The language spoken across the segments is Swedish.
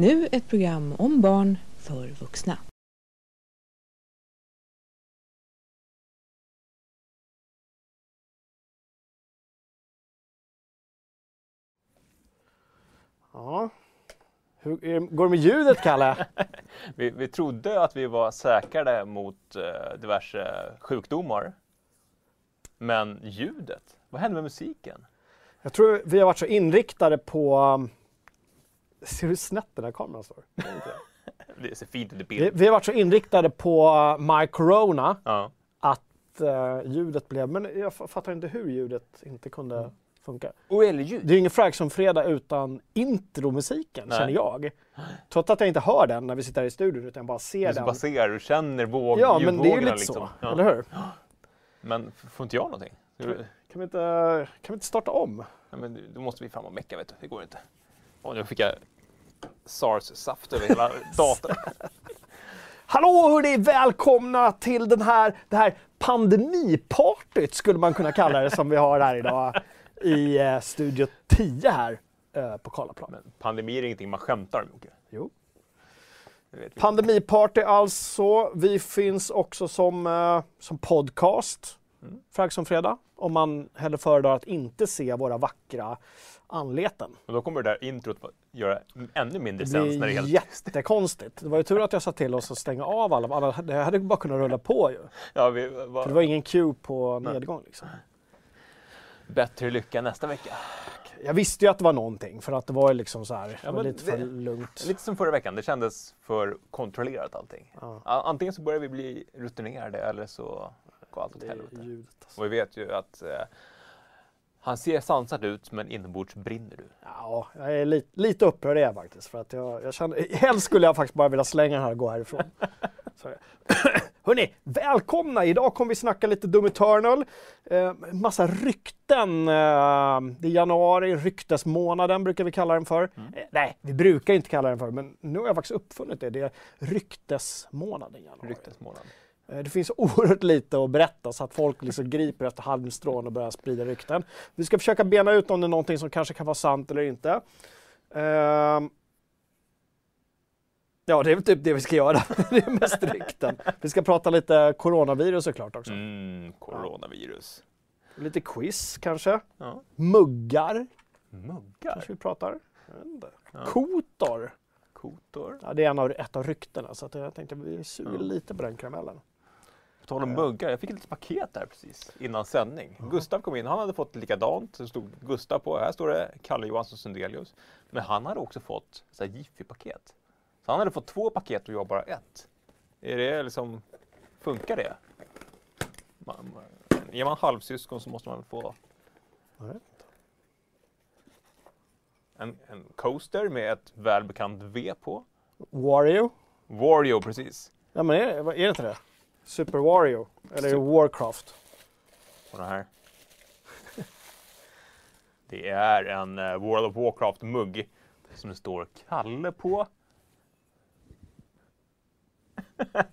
Nu ett program om barn för vuxna. Ja. Hur går det med ljudet, Kalle? Vi, vi trodde att vi var säkrade mot eh, diverse sjukdomar. Men ljudet, vad hände med musiken? Jag tror vi har varit så inriktade på... Ser du hur snett den här kameran står? Det ser fint ut i Vi, bild. vi har varit så inriktade på uh, My Corona Ja. att uh, ljudet blev... Men jag fattar inte hur ljudet inte kunde funka. Och eller ljud. Det är ju ingen Fragsson-fredag utan intromusiken, Nej. känner jag. Trots att jag inte hör den när vi sitter här i studion, utan jag bara ser Du den. bara ser, du känner våg, Ja, men det är ju lite så, Ja. eller hur? Men får inte jag någonting? Kan vi, kan vi, inte, kan vi inte starta om? Nej, men då måste vi fram och mecka, vet du. Det går inte. Och nu fick jag SARS-saft över hela datorn. Hallå hörni, välkomna till den här, det här pandemipartyt skulle man kunna kalla det som vi har här idag i eh, Studio 10 här eh, på Karlaplan. Men pandemi är ingenting man skämtar om, Jocke. Jo. Pandemiparty alltså. Vi finns också som, eh, som podcast, Mm. Fragg som fredag, om man hellre föredrar att inte se våra vackra anleten. Och då kommer det där introt att göra ännu mindre Det sens när det är helt jättekonstigt. Det var ju tur att jag sa till oss att stänga av alla, alla det hade bara kunnat rulla på ju. Ja, vi, För va, det var ingen cue på Nej. nedgång liksom. Bättre lycka nästa vecka. Jag visste ju att det var någonting för att det var ju liksom så här, Ja, var men lite för det- lugnt. Lite som förra veckan, det kändes för kontrollerat allting. Ja. Antingen så börjar vi bli rutinerade eller så går allt åt Det är helvete. ljudet alltså. Och vi vet ju att eh, han ser sansad ut men inombords brinner du. Ja, jag är lite, lite upprörd är jag faktiskt. För att jag, jag känner, helst skulle jag faktiskt bara vilja slänga den här och gå härifrån. Hörni, välkomna! Idag kommer vi snacka lite Doom Eternal. Eh, massa rykten. Eh, det är januari, ryktesmånaden brukar vi kalla den för. Eh, nej, vi brukar inte kalla den för, men nu har jag faktiskt uppfunnit det. Det är ryktesmånaden januari. Ryktesmånad. Eh, Det finns oerhört lite att berätta så att folk liksom griper efter halmstrån och börjar sprida rykten. Vi ska försöka bena ut om det är någonting som kanske kan vara sant eller inte. Ehm. Ja, det är väl typ det vi ska göra. det är mest rykten. Vi ska prata lite coronavirus såklart också. Mm, coronavirus. Lite quiz kanske. Ja. Muggar Muggar. kanske vi pratar. Ja. Kotor. Kotor. Ja, det är en av, ett av ryktena så att jag tänkte vi suger Ja. lite på den karamellen. Tal om muggar, jag fick ett litet paket där precis innan sändning. Gustav kom in, han hade fått likadant. Det stod Gustav på, här står det Kalle Johansson Sundelius. Men han hade också fått Jiffy-paket. Så han hade fått två paket och jag bara ett. Är det liksom, funkar det? Man, är man halvsyskon så måste man väl få en, en coaster med ett välbekant V på. Wario. Wario precis. Ja men är det, är det inte det? Super Wario? Eller det Warcraft? Och den här. Det är en eh, World of Warcraft-mugg som det står Kalle på.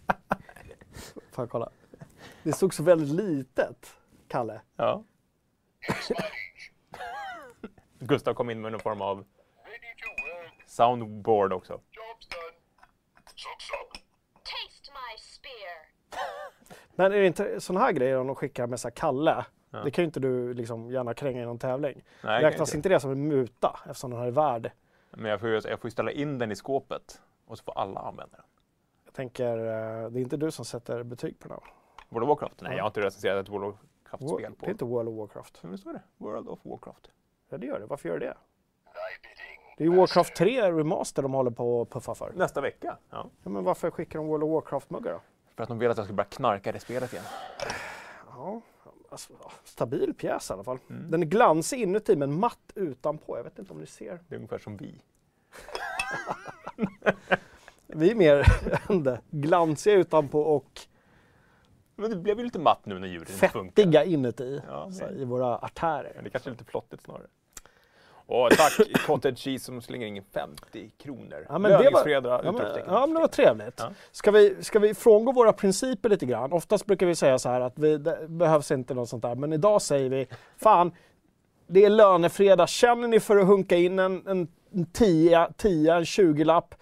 Får jag kolla? Det stod så väldigt litet, Kalle. Ja. Gustav kom in med någon form av soundboard också. Men är det inte sådana här grejer om de skickar med så här Kalle? Ja. Det kan ju inte du liksom gärna kränga i någon tävling. Nej, Räknas inte. det som en muta eftersom den här är värd? Men jag får, ju, jag får ställa in den i skåpet och så får alla använda den. Jag tänker, eh, det är inte du som sätter betyg på den. World of Warcraft? Nej, jag har inte recenserat ett World of War- Warcraft-spel Det är inte World of Warcraft. Men det står det. World of Warcraft. Ja, det gör det. Varför gör det. Det är ju Warcraft 3 Remaster de håller på att puffa för. Nästa vecka. Ja. Ja, men varför skickar de World of Warcraft-muggar då? För att de vill att jag ska börja knarka det spelet igen. Ja, alltså, stabil pjäs i alla fall. Mm. Den är glansig inuti men matt utanpå. Jag vet inte om ni ser. Det är ungefär som vi. Vi är mer än det. glansiga utanpå och Men det blev ju lite matt nu när ljudet inte funkar. fettiga inuti. Ja, så I våra artärer. Men det kanske är lite flottigt snarare. Och tack Cottage Cheese som slänger in 50 kronor. Ja, men det var- Ja men, ja men det var trevligt. Ja. Ska, vi, ska vi frångå våra principer lite grann? Oftast brukar vi säga så här att vi, det behövs inte något sånt där. Men idag säger vi, fan, det är lönefredag. Känner ni för att hunka in en, en en 10, 10 en 20-lapp.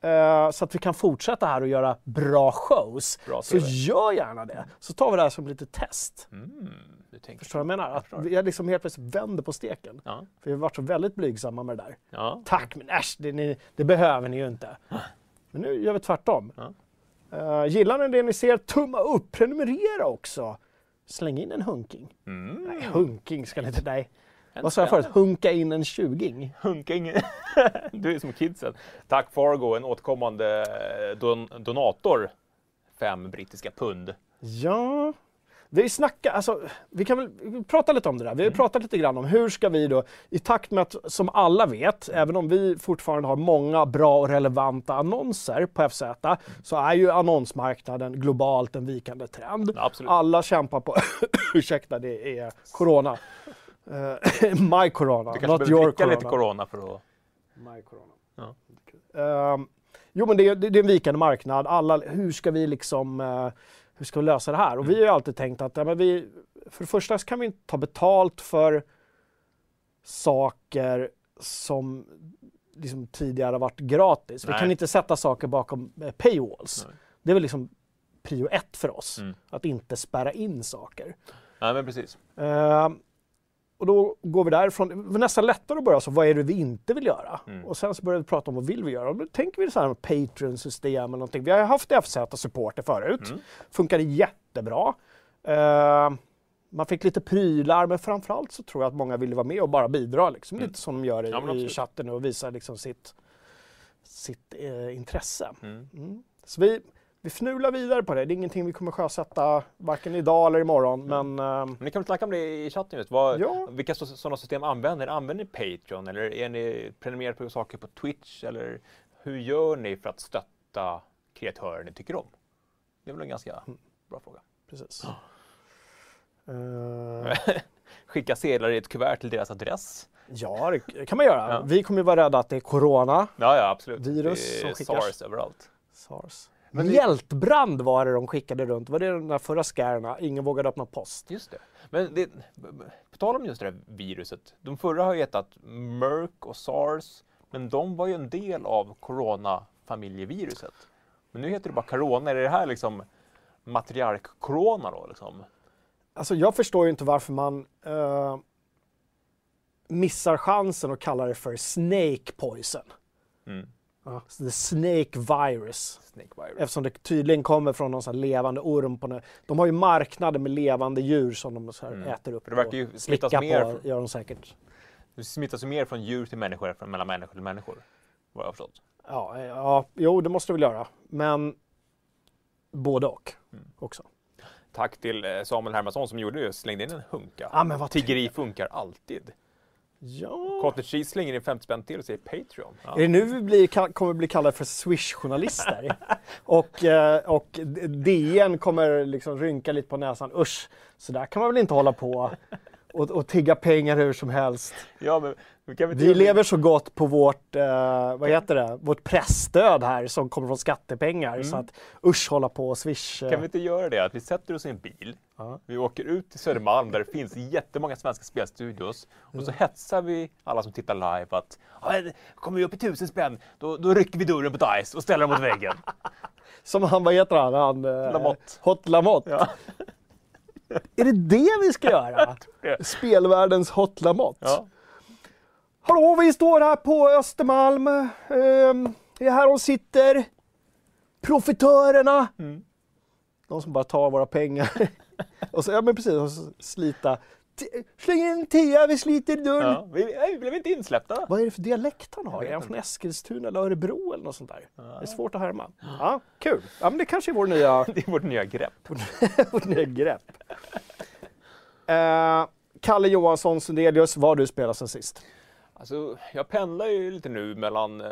Eh, så att vi kan fortsätta här och göra bra shows. Bra så gör gärna det. Så tar vi det här som lite test. Mm, Förstår du vad jag menar? Att förstår. vi liksom helt plötsligt vänder på steken. Ja. För vi har varit så väldigt blygsamma med det där. Ja. Tack, men äsch, det, ni, det behöver ni ju inte. Men nu gör vi tvärtom. Ja. Eh, gillar ni det ni ser, tumma upp, prenumerera också. Släng in en hunking. Mm. Nej, hunking ska ni inte, nej. En Vad sa jag förut? Hunka in en tjuging. Hunking. du är som kidsen. Tack Fargo, en återkommande eh, don donator. Fem brittiska pund. Ja, vi snackar, alltså, vi kan väl prata lite om det där. Vi har ju pratat lite grann om hur ska vi då, i takt med att, som alla vet, även om vi fortfarande har många bra och relevanta annonser på FZ, så är ju annonsmarknaden globalt en vikande trend. Absolut. Alla kämpar på, ursäkta det är corona. Uh, my corona, Du kanske not behöver your dricka corona. lite corona för att... My corona. Ja. Ehm, jo men det, är- det, det är en vikande marknad. Alla, hur ska vi liksom eh, hur ska vi lösa det här? Och vi har ju alltid tänkt att ja, men vi, för det första så kan vi inte ta betalt för saker som liksom tidigare har varit gratis. Vi Nej. kan inte sätta saker bakom eh, paywalls. Nej. Det är väl liksom prio ett för oss. Mm. Att inte spärra in saker. Nej men precis. Ehm, och då går vi därifrån. Det var nästan lättare att börja så, vad är det vi inte vill göra? Mm. Och sen så börjar vi prata om vad vill vi göra? Och då tänker vi så här med Patreon-system eller någonting. Vi har haft FZ-supporter förut. Mm. Funkade jättebra. Ehm, man fick lite prylar, men framförallt så tror jag att många ville vara med och bara bidra. Liksom. Mm. Lite som de gör i, Ja, i chatten och visa liksom sitt, sitt eh, intresse. Mm. Mm. Så vi, vi fnular vidare på det. Det är ingenting vi kommer sjösätta varken idag eller imorgon. Men ehm, Men ni kan väl snacka om det i chatten just. Vad, Ja. Vilka så- sådana system använder ni? Använder ni Patreon eller är ni prenumererar på saker på Twitch? Eller hur gör ni för att stötta kreatörer ni tycker om? Det är väl en ganska Mm. bra fråga. Precis. Eh, Skicka sedlar i ett kuvert till deras adress. ja, det kan man göra. Ja. Vi kommer ju vara rädda att det är corona, Ja, ja absolut. Virus det är som skickas. SARS överallt. sars. Men det- Hjältbrand var det de skickade runt. Var det den där förra scarna? Ingen vågade öppna post. Just det. Men det, på tal om just det här viruset. De förra har ju hetat Merck och SARS. Men de var ju en del av coronafamiljeviruset. Men nu heter det bara corona. Är det här liksom matriark-corona då? Liksom? Alltså jag förstår ju inte varför man eh, missar chansen att kalla det för snake poison. Mm. Ja, the snake virus. Snake virus. Eftersom det tydligen kommer från någon sån här levande orm. På de har ju marknader med levande djur som de så här Mm. äter upp. Det verkar ju smittas mer på, från- gör de säkert. Det smittas ju mer från djur till människor, från mellan människor till människor. Vad jag har förstått. Ja, eh, ja, jo det måste det väl göra. Men både och Mm. också. Tack till eh, Samuel Hermansson som gjorde det, slängde in en hunka. Ja, men vad Tiggeri funkar alltid. Ja. Cottage Cheese slänger in 50 spänn till och säger Patreon. Ja. Är det nu vi blir, kommer bli kallade för Swish-journalister? och, eh, och DN kommer liksom rynka lite på näsan. Usch, så där kan man väl inte hålla på och, och tigga pengar hur som helst. Ja, men vi lever så gott på vårt, eh, vad heter det, vårt pressstöd här som kommer från skattepengar. Så att usch hålla på och swish. eh. Mm. Kan vi inte göra det att vi sätter oss i en bil, Ja. vi åker ut till Södermalm där det finns jättemånga svenska spelstudios och så hetsar vi alla som tittar live att "Ja, det kommer vi upp i tusen spänn, då, då rycker vi dörren på Dice och ställer den mot väggen. Som han, vad heter han? han eh, Lamotte. Hot Lamotte. Ja. Är det det vi ska göra? Spelvärldens Hot Lamotte. Ja. Hallå, vi står här på Östermalm. Ehm, det är här de sitter. Profitörerna. Mm. De som bara tar våra pengar. och så, ja men precis, och så slita. Släng in en tia, vi sliter dörren. Ja. Vi, nej, vi blev inte insläppta. Vad är det för dialekt han har? Är han från Eskilstuna eller Örebro eller något sånt där? Det är svårt att härma. Ja, kul. Ja, men det kanske är vår nya, Det är vårt nya grepp. vårt nya grepp. Eh, Kalle Johansson Sundelius, vad har du spelat sen sist? Alltså, jag pendlar ju lite nu mellan eh,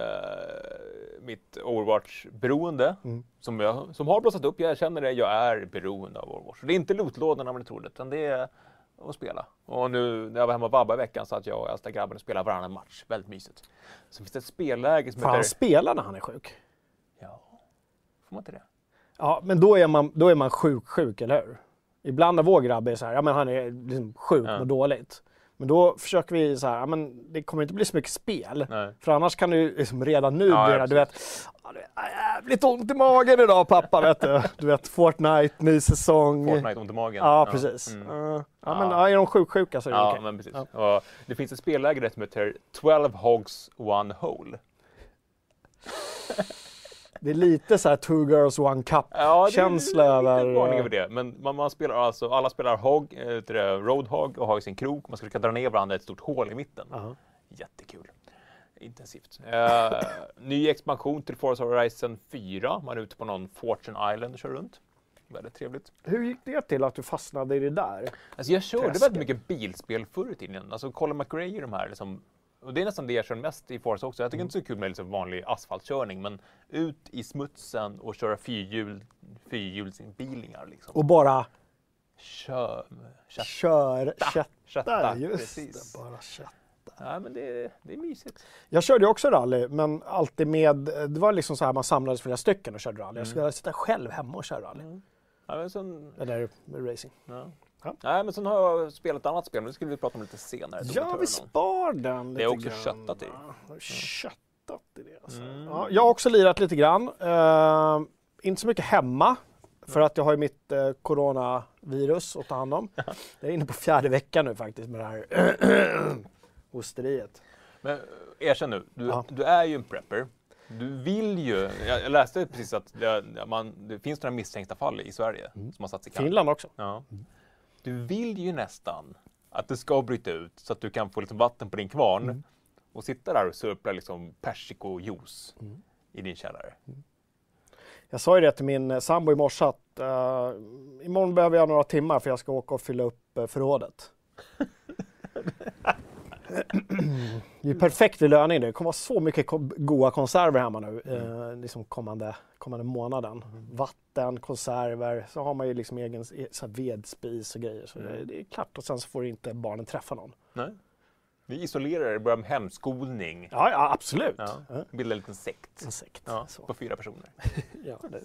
mitt Overwatch-beroende, Mm. som, jag, som har blossat upp. Jag känner det, jag är beroende av Overwatch. Det är inte lootlådorna man tror det, utan det är att spela. Och nu när jag var hemma och vabbade i veckan så att jag och äldsta grabben och spelade varannan match. Väldigt mysigt. Så finns det ett spelläge som Får han heter... spela när han är sjuk? Ja, får man inte det? Ja, men då är man, då är man sjuk, sjuk, eller hur? Ibland när vår grabb är så här, ja men han är liksom sjuk Ja. och dåligt. Men då försöker vi så här, men det kommer inte bli så mycket spel. Nej. För annars kan ju liksom redan nu Ja, bli du vet, jävligt ont i magen idag pappa vet du. Du vet Fortnite, ny säsong. Fortnite ont i magen. Ja, precis. Mm. Uh, ja, men Ja. är de sjuksjuka så är det Ja, okej. men precis. Ja. Och det finns ett spelläge som heter 12 Hogs One Hole. Det är lite så här two girls one cup Ja, det är lite över... varning eh, över det. Men man, man spelar alltså, alla spelar Hog, äh, det, Roadhog och har sin krok. Man ska försöka dra ner varandra i ett stort hål i mitten. Ja. Jättekul. Intensivt. Eh, ny expansion till Forza Horizon 4. Man är ute på någon Fortune Island och kör runt. Väldigt trevligt. Hur gick det till att du fastnade i det där? Alltså jag körde Träsket. väldigt mycket bilspel förr i tiden. Alltså Colin McRae och de här. Liksom, och det är nästan det jag kör mest i Forza också. Jag tycker inte så kul med liksom vanlig asfaltkörning. Men ut i smutsen och köra fyrhjul, fyrhjulsbilingar. Liksom. Och bara Kör, kör, kör, kötta. kötta. Just Precis. det, bara kött. Ja, men det, det är mysigt. Jag körde också rally, men alltid med, det var liksom så här man samlades flera stycken och körde rally. Jag skulle sitta själv hemma och köra rally. Ja, men sen, Eller racing. ja. Ja. Nej, men sen har jag spelat ett annat spel, men det skulle vi prata om lite senare. Ja, vi spar den lite Det är också grann. köttat i. Har Köttat i det alltså. Mm. Ja, jag har också lirat lite grann. Eh, inte så mycket hemma. För att jag har ju mitt eh, coronavirus att ta hand om. Jag är inne på fjärde veckan nu faktiskt med det här hosteriet. Men eh, erkänn nu, du, Ja. du är ju en prepper. Du vill ju, jag läste precis att det, man, det finns några misstänkta fall i Sverige som har satts i karantän. Finland också. Ja. Du vill ju nästan att det ska bryta ut så att du kan få lite vatten på din kvarn Mm. och sitta där och sörpla liksom persikojuice Mm. i din källare. Jag sa ju det till min eh, sambo i morse att uh, imorgon behöver jag några timmar för jag ska åka och fylla upp uh, förrådet. det är perfekt vid löning. Det kommer vara så mycket goda konserver hemma nu eh, liksom kommande, kommande månaden. Vatten, konserver, så har man ju liksom egen så vedspis och grejer. Så det, det är klart och sen så får inte barnen träffa någon. Nej. Vi isolerar er, börjar med hemskolning. Ja, ja absolut. Ja. Bildar en liten sekt En sekt. ja, på fyra personer. Ja, det,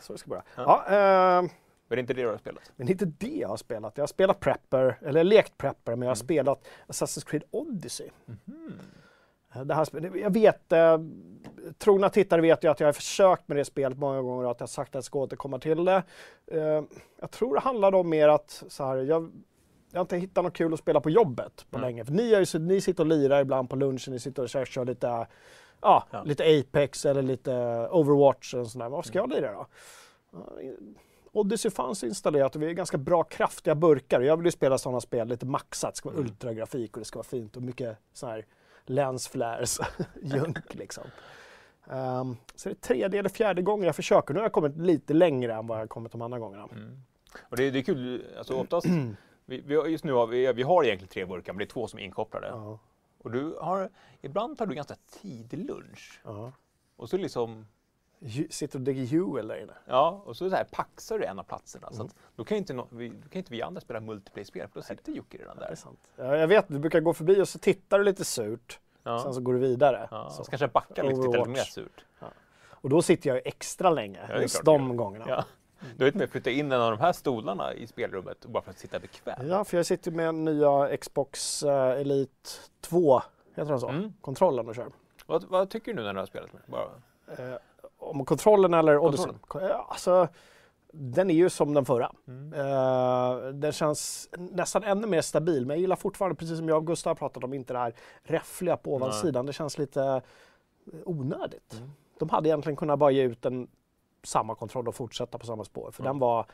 så det ska vara. Ja. Ja, eh, Men det är inte det du har spelat? Men inte det jag har spelat. Jag har spelat Prepper, eller lekt Prepper, men jag har Mm. spelat Assassin's Creed Odyssey. Eh, Det här, jag vet, eh, trogna tittare vet ju att jag har försökt med det spelet många gånger och att jag har sagt att jag ska återkomma till det. Eh, jag tror det handlade om mer att så här, jag, jag har inte hittat något kul att spela på jobbet på Mm. länge. För ni, är ju, ni sitter och lirar ibland på lunchen, ni sitter och kör, kör lite, ja, Ja. lite Apex eller lite Overwatch och sådär. Vad ska jag lira då? Odyssey fanns installerat och vi är ganska bra kraftiga burkar. Jag vill ju spela sådana spel lite maxat, det ska vara Mm. ultragrafik och det ska vara fint och mycket så här lens flares, junk liksom. Ehm, så det är tredje eller fjärde gången jag försöker. Nu har jag kommit lite längre än vad jag har kommit de andra gångerna. Mm. Och det, det är kul, alltså oftast, vi, vi, just nu har vi, vi har egentligen tre burkar, men det är två som är inkopplade. Ja, Och du har, ibland tar du ganska tidig lunch. ja. Och så liksom, Sitter och digger Huel där inne. ja, och så, så här paxar du en av platserna. Så Mm. att, då kan inte, no, vi, då kan inte vi andra spela multiplayer-spel, för då sitter Jocke redan där. Ja, jag vet, du brukar gå förbi och så tittar du lite surt. Ja. Sen så går du vidare. Ja, så. så kanske jag backar lite, tittar lite mer surt. Och då sitter jag ju extra länge, är just de gångerna. Ja. Du vet med att flytta in en av de här stolarna i spelrummet bara för att sitta bekvämt. Ja, för jag sitter med nya Xbox eh, Elite 2, heter den så? Mm. Kontrollen och kör. Vad, vad tycker du nu när du har spelat med? Bara, Eh, om kontrollen eller Odyssey? Kontrollen. Ko- Alltså, den är ju som den förra. mm. Eh, den känns nästan ännu mer stabil, men jag gillar fortfarande, precis som jag och Gustav har pratat om, inte det här räffliga på ovansidan. Det känns lite onödigt. Mm. De hade egentligen kunnat bara ge ut en samma kontroll och fortsätta på samma spår, för Mm. den var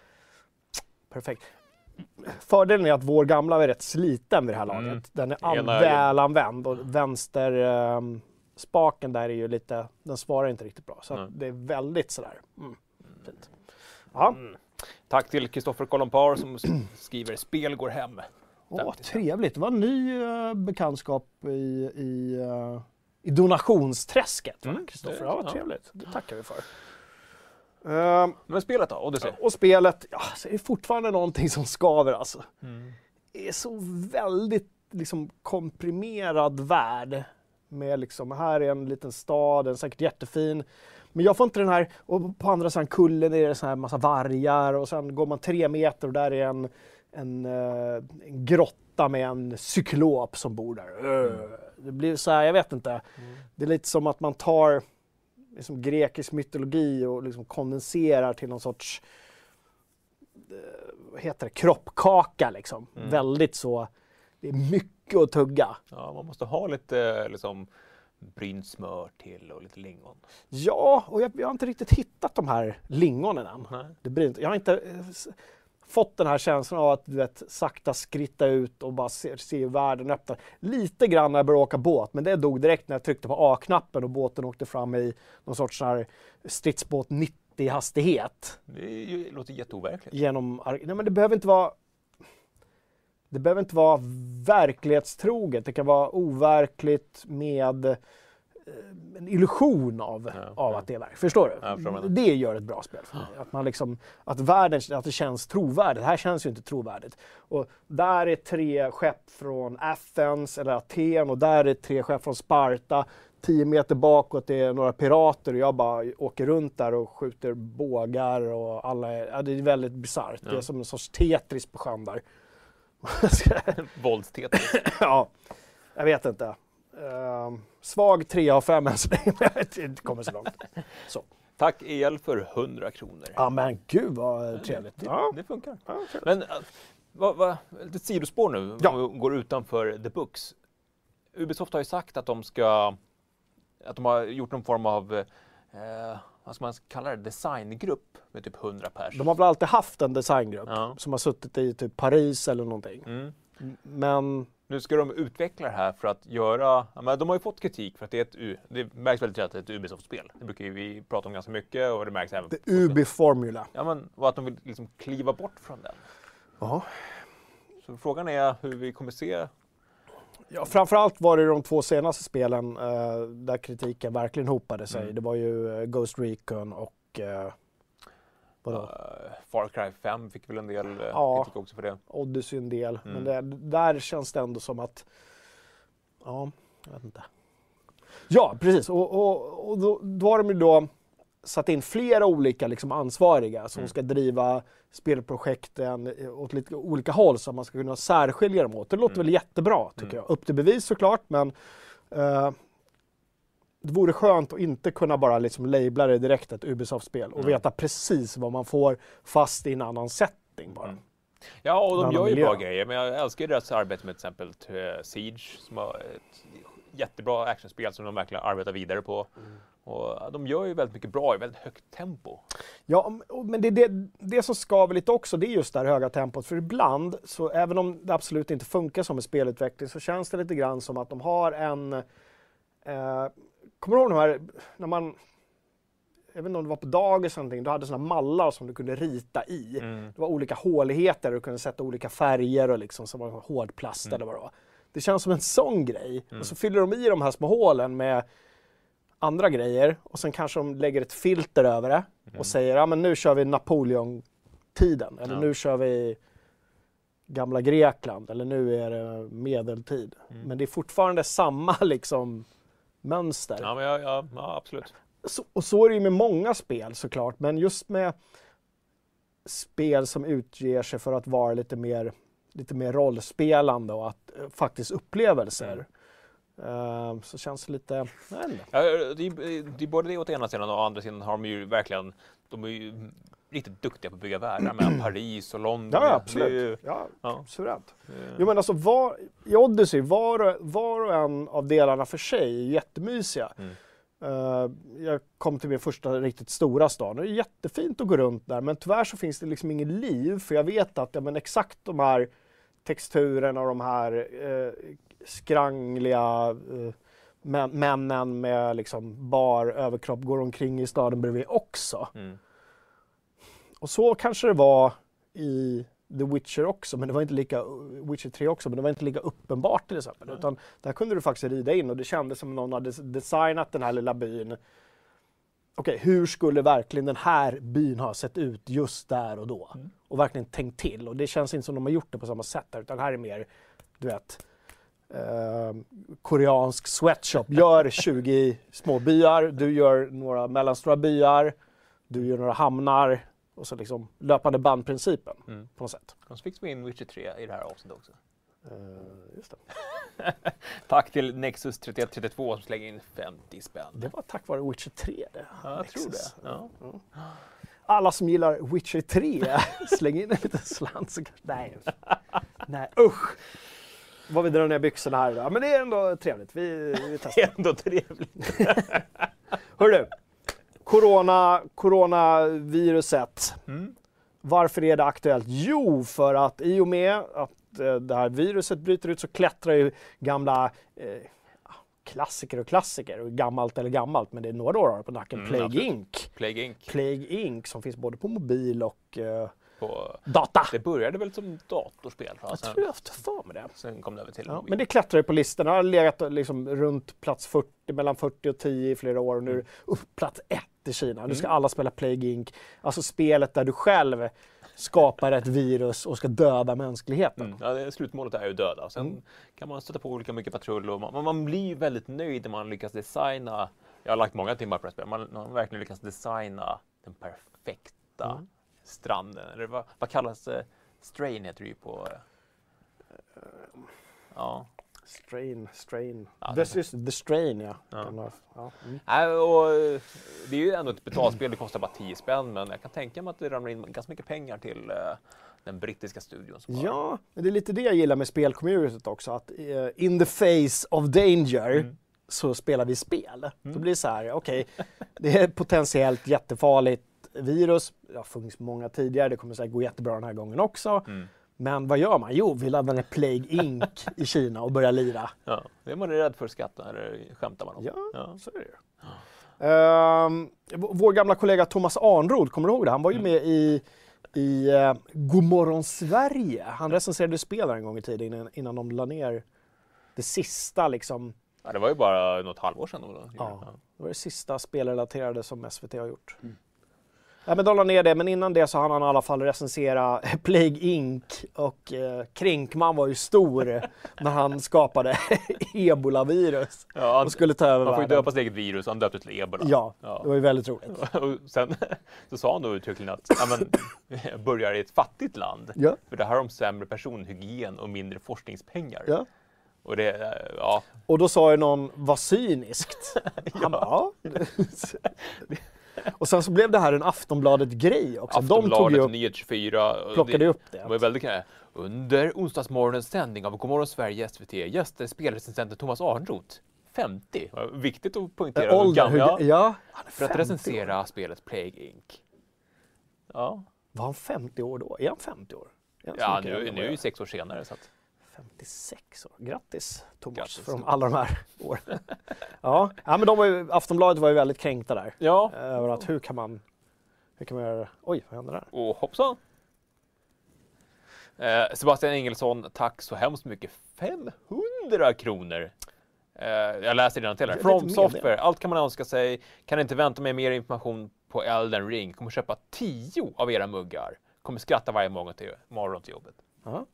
perfekt. Fördelen är att vår gamla är rätt sliten vid det här Mm. laget. Den är an- väl använd och vänster ehm, spaken där är ju lite, den svarar inte riktigt bra. Så att det är väldigt sådär, mm, fint. Ja, Mm. Tack till Kristoffer Kolompar som skriver spel går hem. Åh, 50 spänn. trevligt. Det var en ny eh, bekantskap i, i, eh, i donationsträsket. Mm, Kristoffer, det- ja, vad trevligt. Det tackar vi för. Ehm, Men spelet då? Odyssey? och spelet, ja, så är det fortfarande någonting som skaver alltså. Mm. Det är så väldigt liksom, komprimerad värld. Med liksom, här är en liten stad, den är säkert jättefin. Men jag får inte den här, och på andra sidan kullen är det så här massa vargar och sen går man tre meter och där är en en, eh, en grotta med en cyklop som bor där. Öh. Det blir så här, jag vet inte. Det är lite som att man tar liksom, grekisk mytologi och liksom kondenserar till någon sorts eh, vad heter det, kroppkaka liksom. Mm. Väldigt så, det är mycket att tugga. Ja, man måste ha lite liksom, brynt smör till och lite lingon. Ja, och jag, jag har inte riktigt hittat de här lingonen än. Nej. Det blir inte, jag har inte eh, fått den här känslan av att du vet, sakta skritta ut och bara se, se hur världen öppnar. Lite grann när jag började åka båt, men det dog direkt när jag tryckte på A-knappen och båten åkte fram i någon sorts här stridsbåt 90 hastighet. Det låter jätteoverkligt. Genom, nej men det behöver inte vara det behöver inte vara verklighetstroget. Det kan vara overkligt med eh, en illusion av, Ja, av ja. att det är verkligt. Förstår du? Ja, förstår det gör ett bra spel för mig. Att, man liksom, att världen att det känns trovärdigt. Det här känns ju inte trovärdigt. Och där är tre skepp från Athens eller Aten och där är tre skepp från Sparta. Tio meter bakåt är några pirater och jag bara åker runt där och skjuter bågar och alla är, det är väldigt bisarrt. Det är som en sorts Tetris på sjön där. Våldstetet. ja, jag vet inte. Ehm, svag 3 av 5 än så länge, men jag inte kommer så långt. Så. Tack El för 100 kronor. Ja men gud vad trevligt. Det, Ja. det funkar. Ja. Men äh, vad, vad, lite sidospår nu, Ja. om vi går utanför the books. Ubisoft har ju sagt att de ska, att de har gjort någon form av, eh, vad ska man kalla det, designgrupp med typ 100 pers. De har väl alltid haft en designgrupp Ja. som har suttit i typ Paris eller någonting. Mm. Men Nu ska de utveckla det här för att göra, men de har ju fått kritik för att det är ett, det märks väldigt tydligt att det är ett Ubisoft-spel. Det brukar vi prata om ganska mycket och det märks även är Ubi-formula. Ja men och att de vill liksom kliva bort från den. Ja. Så frågan är hur vi kommer se Ja, framförallt var det de två senaste spelen eh, där kritiken verkligen hopade sig. Mm. Det var ju eh, Ghost Recon och eh, vadå? Uh, Far Cry 5 fick väl en del uh, Ja. kritik också för det. Odyssey en del. Mm. Men det, där känns det ändå som att, ja, jag vet inte. Ja, precis. Och, och, och då, då har de ju då satt in flera olika liksom, ansvariga som Mm. ska driva spelprojekten åt lite olika håll så att man ska kunna särskilja dem åt. Det låter Mm. väl jättebra tycker Mm. jag. Upp till bevis såklart, men eh, det vore skönt att inte kunna bara liksom labla det direkt ett Ubisoft-spel och Mm. veta precis vad man får fast i en annan setting bara. Mm. Ja, och de gör ju miljö. bra grejer. Men jag älskar ju deras arbete med till exempel eh, Siege som har ett jättebra actionspel som de verkligen arbetar vidare på. Mm. Och de gör ju väldigt mycket bra i väldigt högt tempo. Ja, men det, det, det som skaver lite också, det är just det här höga tempot. För ibland, så även om det absolut inte funkar som en spelutveckling, så känns det lite grann som att de har en... Eh, kommer du ihåg de här, när man... Jag vet inte om det var på dagis eller någonting, du hade sådana mallar som du kunde rita i. Mm. Det var olika håligheter och du kunde sätta olika färger och liksom som var hårdplast eller vad det var. Det känns som en sån grej. Och så fyller de i de här små hålen med andra grejer och sen kanske de lägger ett filter över det och säger ja men nu kör vi Napoleon-tiden eller Ja. nu kör vi gamla Grekland eller nu är det medeltid. Men det är fortfarande samma liksom mönster. Ja, men ja, ja, ja, absolut. Så, och så är det ju med många spel såklart, men just med spel som utger sig för att vara lite mer, lite mer rollspelande och att eh, faktiskt upplevelser. Eh, så känns det lite, jag vet inte. Ja, det, är, det är både det åt ena sidan och å andra sidan har de ju verkligen, de är ju riktigt duktiga på att bygga världar mellan Paris och London. Ja, absolut. ju- Ja, Ja. suveränt. eh, Jo men alltså var, i Odyssey, var, och- var och en av delarna för sig är jättemysiga. Mm. Eh, jag kom till min första riktigt stora stad och det är jättefint att gå runt där men tyvärr så finns det liksom inget liv för jag vet att ja, men exakt de här texturerna och de här eh, skrangliga eh, män, männen med liksom bar överkropp går omkring i staden bredvid också. Mm. Och så kanske det var i The Witcher också, men det var inte lika, Witcher 3 också, men det var inte lika uppenbart till exempel. Utan där kunde du faktiskt rida in och det kändes som någon hade designat den här lilla byn. Okej, hur skulle verkligen den här byn ha sett ut just där och då? Och verkligen tänkt till. Och det känns inte som de har gjort det på samma sätt där, utan här är mer, du vet, eh, koreansk sweatshop. Gör 20 små byar, du gör några mellanstora byar, du gör några hamnar Och så liksom löpande bandprincipen Mm. på något sätt. Och så fick vi in Witcher 3 i det här avsnittet också. Det. Tack till Nexus 3132 som slänger in 50 spänn. det var tack vare Witcher 3 det. Ja, jag tror det. Ja. Alla som gillar Witcher 3, släng in en liten slant så kanske... Nej. Nej, usch! Vad vi drar ner byxorna här idag. Men det är ändå trevligt. Vi, vi Det testar. är ändå trevligt. Hörru, corona, coronaviruset. Mm. Varför är det aktuellt? Jo, för att i och med att eh, det här viruset bryter ut så klättrar ju gamla eh, klassiker och klassiker, och gammalt eller gammalt, men det är några år på nacken. Mm, Plague. Inc. Plague Inc. Plague Inc som finns både på mobil och eh, På, data. det började väl som datorspel? Jag Sen, tror jag haft för mig det. sen kom det över till Ja, men det klättrar ju på listorna. Det har legat liksom runt plats 40, mellan 40 och 10 i flera år och nu är det upp plats 1 i Kina. Nu ska alla spela Plague Inc. Alltså spelet där du själv skapar ett virus och ska döda mänskligheten. Mm. Ja, det, slutmålet är ju döda. Sen Mm. kan man stöta på olika mycket patrull och man, man blir ju väldigt nöjd när man lyckas designa. Jag har lagt många timmar på det här spelet. Man, man verkligen lyckats designa den perfekta Mm. Stranden. Eller vad, vad kallas det? Strain heter det ju på... eh, Ja. Strain, strain. Ja, This det- is the strain ja. Ja. Ja. Mm. Nej, och, eh, det är ju ändå ett betalspel, det kostar bara 10 spänn men jag kan tänka mig att det ramlar in ganska mycket pengar till eh, den brittiska studion. Ja, men det är lite det jag gillar med spelcommunityt också. Att eh, in the face of danger Mm. så spelar vi spel. Då blir det så här, okej, det är potentiellt jättefarligt virus. Det har funnits många tidigare, det kommer säkert gå jättebra den här gången också. Mm. Men vad gör man? Jo, vi laddar ner Plague Inc i Kina och börjar lira. Ja, det är man rädd för att skratta eller skämtar man om. Ja, Ja. så är det ju. Ehm, v- vår gamla kollega Thomas Arnrod, kommer du ihåg det? Han var ju Mm. med i, i uh, Godmorgon Sverige. Han recenserade spel en gång i tiden innan, innan de la ner det sista liksom. Ja, det var ju bara något halvår sedan. Då. Ja. Det var det sista spelrelaterade som SVT har gjort. Ja, men de la ner det, men innan det så hann han i alla fall recensera Plague Inc. Och eh, Krinkman var ju stor när han skapade ebola-virus Ja, han, och skulle ta över man får ju döpa sitt eget virus, han döpte till ebola. Ja, Ja. det var ju väldigt roligt. Och sen så sa han då uttryckligen att ja, men, jag börjar i ett fattigt land. Ja. För det här har de sämre personhygien och mindre forskningspengar. Ja. Och det, eh, ja, Och då sa ju någon, vad cyniskt. Han bara, ja. Och sen så blev det här en Aftonbladet-grej också. De tog ju Aftonbladet, upp, Nyhet24. och plockade det, upp det var det. väldigt kul. Under onsdagsmorgonens sändning av Godmorgon Sverige SVT gäster spelrecensenten Thomas Arnroth. 50. Det var Viktigt att poängtera. hur Ålder, gammal- hur, ja. Är För att 50 år. recensera spelet Plague Inc. Ja, Var han 50 år då? Är han 50 år? Är han ja nu, nu är ju sex år senare. Så att, 56 år. Grattis Thomas Grattis, för de, alla de här åren. ja. ja, men de var ju, Aftonbladet var ju väldigt kränkta där. ja, Över att hur kan man, hur kan man göra? Oj, vad hände där? och hoppsan. Eh, Sebastian Engelsson, tack så hemskt mycket. 500 kronor. Eh, jag läser redan till här. From Software, allt kan man önska sig. Kan inte vänta med mer information på Elden Ring. Kommer köpa 10 av era muggar. Kommer skratta varje morgon till, morgon till jobbet. Ja.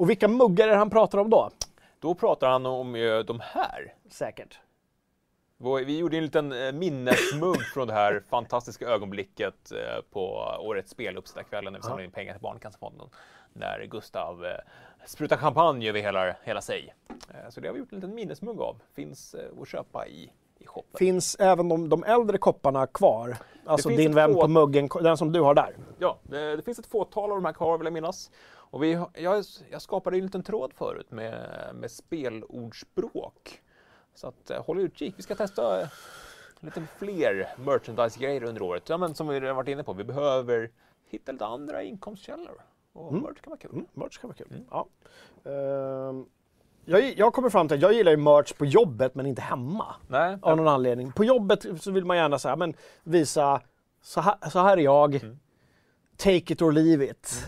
Och vilka muggar är det han pratar om då? Då pratar han om eh, de här. Säkert. Vi gjorde en liten eh, minnesmugg från det här fantastiska ögonblicket eh, på årets spel, Uppsittarkvällen, när vi samlade in pengar till Barncancerfonden. När Gustav eh, sprutar champagne över hela, hela sig. Så det har vi gjort en liten minnesmugg av. Finns att köpa i, i shoppen. Finns även de, de äldre kopparna kvar? Alltså din vän på muggen, den som du har där? Ja, det, det finns ett fåtal av de här kvar vill jag minnas. Och vi, jag, jag skapade en liten tråd förut med, med spelordspråk. Så att, eh, håll utkik. Vi ska testa eh, lite fler merchandise-grejer under året. Ja, men som vi redan varit inne på, vi behöver hitta lite andra inkomstkällor. Och merch kan vara kul. Mm, merch kan vara kul. Ja. Ehm, jag, jag kommer fram till att jag gillar ju merch på jobbet men inte hemma. Nej, Av någon anledning. På jobbet så vill man gärna så här, men visa, så här, så här är jag. Mm. Take it or leave it.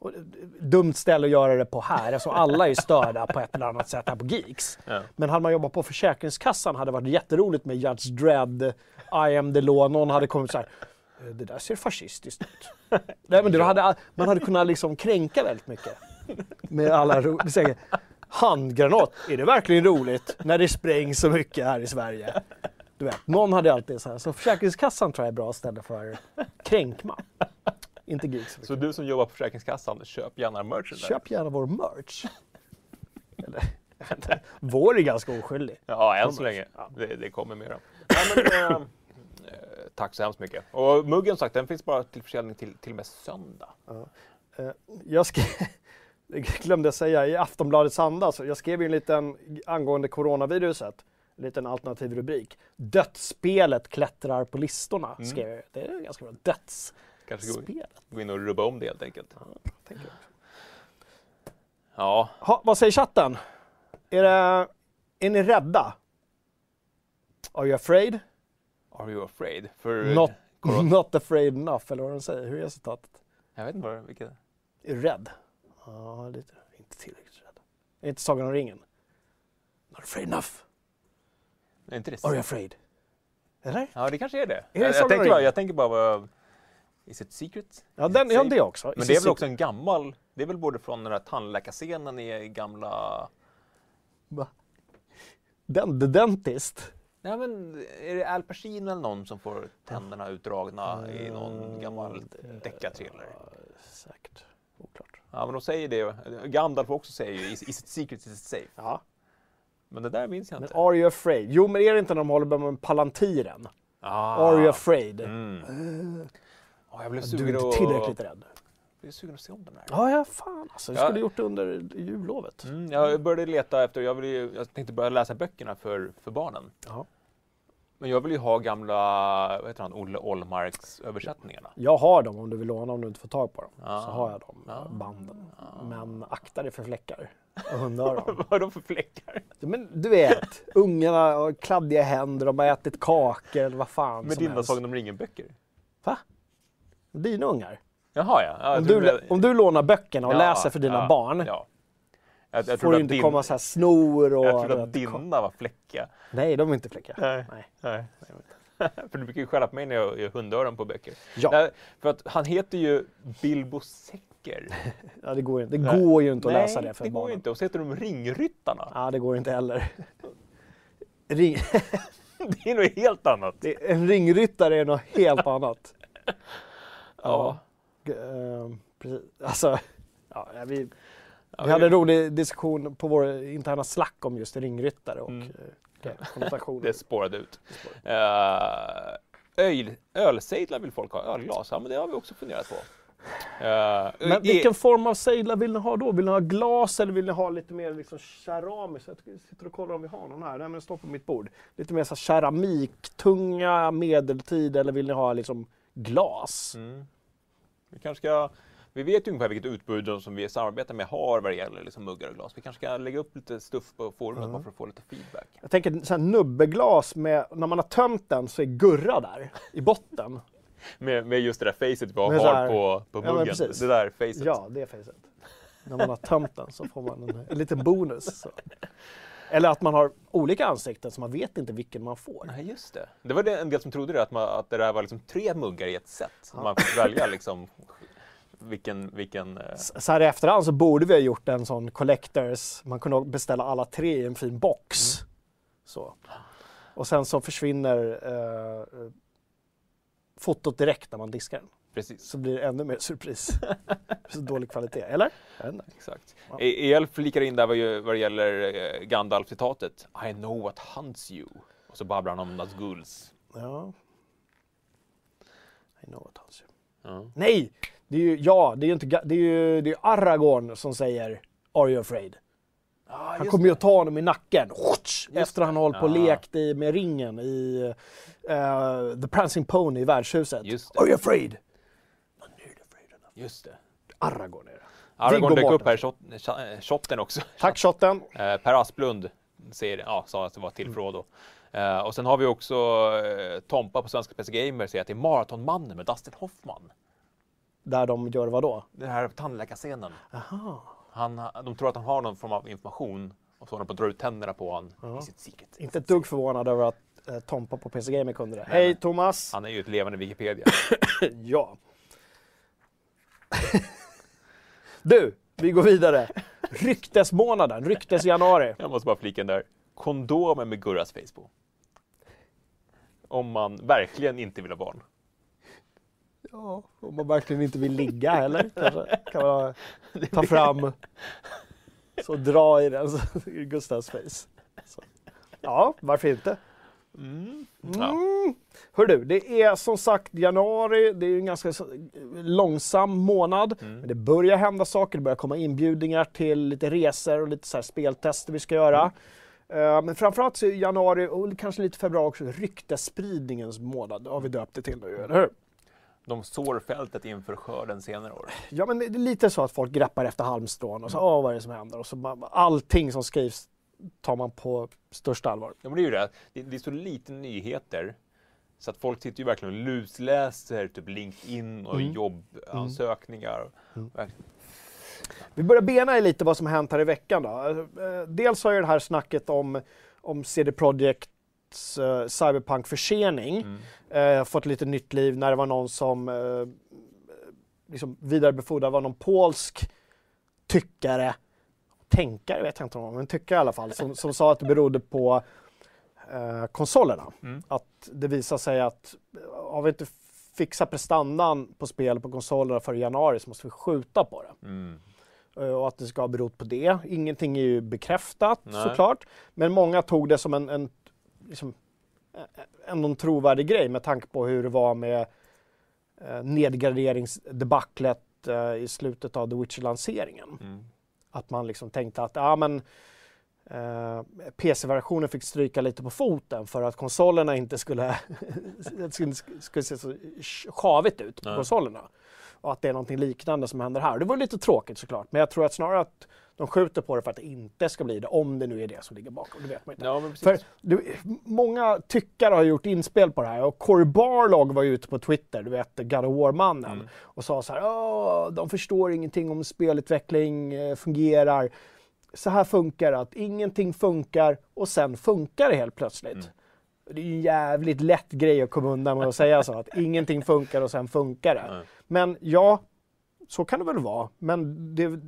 Och, eh, dumt ställe att göra det på här. Alltså alla är störda på ett eller annat sätt här på Geeks. Ja. Men hade man jobbat på Försäkringskassan hade det varit jätteroligt med Judge Dredd, I am the law. Någon hade kommit så här. "Eh, Det där ser fascistiskt ut. Nej, men du hade, man hade kunnat liksom kränka väldigt mycket. Med alla ro- det säger, Handgranat, är det verkligen roligt när det sprängs så mycket här i Sverige? Du vet, någon hade alltid så här. Så Försäkringskassan tror jag är bra ställe för kränkma. Inte geeks. Så du som jobbar på Försäkringskassan, köp gärna merchen där. Köp gärna vår merch. Eller, vår är ganska oskyldig. Ja, än så länge. Ja. Det, det kommer. Ja, men, eh, eh, tack så hemskt mycket. Och muggen sagt, den finns bara till försäljning till, till och med söndag. Eh, Jag skrev, glömde säga, i Aftonbladets anda, så jag skrev ju en liten angående coronaviruset, en liten alternativ rubrik. Dödsspelet klättrar på listorna, Mm. skrev jag. Det är ganska bra. Dödsspelet. Kanske gå, gå in och rubba om det helt enkelt. Ja, Ha, vad säger chatten? Är, det, är ni rädda? Are you afraid? are you afraid? För Not, not afraid enough, eller vad de säger. Hur är citatet? Jag vet inte vad, vilket... Är du rädd? Ja, lite. Inte tillräckligt rädd. Är inte Sagan om ringen? Not afraid enough. Är inte det Are you afraid? Eller? Ja, det kanske är det. det jag, tänker bara, jag tänker bara, vad- is it secret? Ja, den, ja det också. Men det är väl också en gammal, det är väl både från den här tandläkarscenen i gamla... Va? Den, The Dentist. Nej men, är det Al Pacino eller någon som får tänderna utdragna i någon gammal deckarthriller? Säkert. Oklart. Ja men de säger det, Gandalf också säger ju is, is it secret, is it safe? Ja. Men det där minns jag Men inte. Are you afraid? Jo, men är det inte när de håller på med Palantiren? Ah. Are you afraid? Mm. Ja, jag blev Du sugen är inte tillräckligt rädd. Jag blev sugen att se om den här. Ja, ja, fan alltså. Ja. skulle gjort det under jullovet. Mm, jag började leta efter, jag, ville, ju- jag tänkte börja läsa böckerna för, för barnen. Ja. Men jag vill ju ha gamla, vad heter han, Olle Ollmarks översättningarna. Jag har dem om du vill låna om du inte får tag på dem. Ja. Så har jag dem, Ja. banden. Men akta dig för fläckar och hundöron. Vad är de för fläckar? Men du vet, ungarna har kladdiga händer, de har ätit kakor eller vad fan Med som dina helst. Sagan om ringen-böcker? Va? Dina ungar? Jaha ja. ja Om det du, blev- om du lånar böckerna och ja, läser för dina ja, barn Ja. Jag, jag får det att inte din, komma så här snor och... Jag trodde du att dina var fläckiga. Nej, de är inte fläckar. Nej. Nej. Nej. för du brukar ju skälla på mig när jag gör hundöron på böcker. Ja. Nej, för att han heter ju Bilbo Säcker. Ja, det går ju inte, det Nej. går ju inte att Nej, läsa det för det går barnen. ju inte. Och så heter de Ringryttarna. Ja, det går inte heller. Ring... Det är något helt annat. det- en ringryttare är något helt annat. Ja. Ehm, precis. Alltså, ja, vi, Ja, vi hade en rolig diskussion på vår interna slack om just ringryttare och Mm. mm. konnotationer. Det spårade ut. Uh, öl, ölsejdlar vill folk ha, ölglas. Ja, men det har vi också funderat på. Eh, Men vilken form av sejdlar vill ni ha då? Vill ni ha glas eller vill ni ha lite mer liksom keramiskt? Jag sitter och kollar om vi har någon här. Nej, men den står på mitt bord. Lite mer så keramiktunga, medeltid eller vill ni ha liksom glas? Mm. Vi kanske ska... Vi vet ju ungefär vilket utbud som vi samarbetar med har vad det gäller liksom muggar och glas. Vi kanske ska lägga upp lite stuff på forumet bara för att få lite feedback. Jag tänker så här nubbeglas med, när man har tömt den så är gurra där i botten. Med, med just det där facet vi har här- på, på Ja, muggen. precis. det där facet. Ja, det facet. När man har tömt den så får man en, en liten bonus. Så. Eller att man har olika ansikten så man vet inte vilken man får. Nej, just det. Det var det en del som trodde det, att, man, att det där var liksom tre muggar i ett set. Man fick välja liksom vilken... vilken eh, Så här i efterhand så borde vi ha gjort en sån collectors, man kunde beställa alla tre i en fin box. Så. Och sen så försvinner eh, fotot direkt när man diskar den. Precis. Så blir det ännu mer surpris. så dålig kvalitet, eller? Exakt. Ja. E- El flikar in där vad, vad det gäller eh, Gandalf-citatet. I know what hunts you. Och så babblar han om Nazguls. Ja. I know what else. Ja. Nej! Det är ju, ja, det är ju inte, det är ju det är Aragorn som säger Are you afraid? Han kommer ju att ta honom i nacken efter han har hållit på och lekt i, med ringen i eh, The Prancing Pony i värdshuset. Are you afraid? No, not afraid enough. Just det. Aragorn är det. Aragorn dök upp här, shot, sh- eh, shotten också. Tack shotten. Eh, per Asplund säger, ja, sa att det var till Mm. Frodo. Eh, och sen har vi också eh, Tompa på Svenska PC Gamer säger att det är Maratonmannen med Dustin Hoffman. Där de gör vad då? Den här tandläkarscenen. Aha. Han, de tror att han har någon form av information och så håller de på att dra ut tänderna på honom i sitt secret. Inte ett dugg förvånad över att eh, Tompa på PC Gamer kunde det. Hej Thomas! Han är ju ett levande Wikipedia. Ja. Du, vi går vidare. Ryktesmånaden, ryktesjanuari. Jag måste bara flika in där. Kondomer med Gurras face på. Om man verkligen inte vill ha barn. Ja, om man verkligen inte vill ligga heller kanske. Kan man ta fram så dra i den Gustavs face. Så. Ja, varför inte? Mm. Ja. Mm. Hör du, det är som sagt januari, det är en ganska långsam månad. Mm. Men det börjar hända saker, det börjar komma inbjudningar till lite resor och lite så här speltester vi ska göra. Eh, men framförallt så är januari och kanske lite februari också ryktesspridningens månad, har vi döpt det till nu, eller hur? De sår fältet inför skörden senare år. Ja men det är lite så att folk greppar efter halmstrån och så, åh vad är det som händer? Och så allting som skrivs tar man på största allvar. Ja, men det är ju det. Det, det är så lite nyheter. Så att folk sitter ju verkligen och lusläser typ LinkedIn och Mm. jobbansökningar. Verkligen. Vi börjar bena i lite vad som hänt här i veckan. Då. Eh, Dels har ju det här snacket om, om CD Projekts uh, Cyberpunk-försening Mm. eh, fått lite nytt liv när det var någon som eh, liksom vidarebefordrade, var någon polsk tyckare, tänkare vet jag inte om men tyckare i alla fall, som, som sa att det berodde på eh, konsolerna. Mm. Att det visar sig att eh, har vi inte fixat prestandan på spel på konsolerna för januari så måste vi skjuta på det. Mm. Eh, och att det ska ha berott på det. Ingenting är ju bekräftat Nej. såklart, men många tog det som en, en liksom, eh, ändå en trovärdig grej med tanke på hur det var med eh, nedgraderingsdebaclet eh, i slutet av The Witcher-lanseringen. Mm. Att man liksom tänkte att ja, men, eh, PC-versionen fick stryka lite på foten för att konsolerna inte skulle, skulle, se så sjavigt ut på konsolerna. Och att det är någonting liknande som händer här. Det var lite tråkigt såklart, men jag tror att snarare att de skjuter på det för att det inte ska bli det, om det nu är det som ligger bakom. Det vet man inte. Ja. För du, många tyckare har gjort inspel på det här och Cory Barlog var ute på Twitter, du vet God of War-mannen, Mm. och sa så här, de förstår ingenting om spelutveckling eh, fungerar. Så här funkar att ingenting funkar och sen funkar det helt plötsligt. Mm. Det är ju en jävligt lätt grej att komma undan med att säga så, att ingenting funkar och sen funkar det. Nej. Men ja, så kan det väl vara. Men det,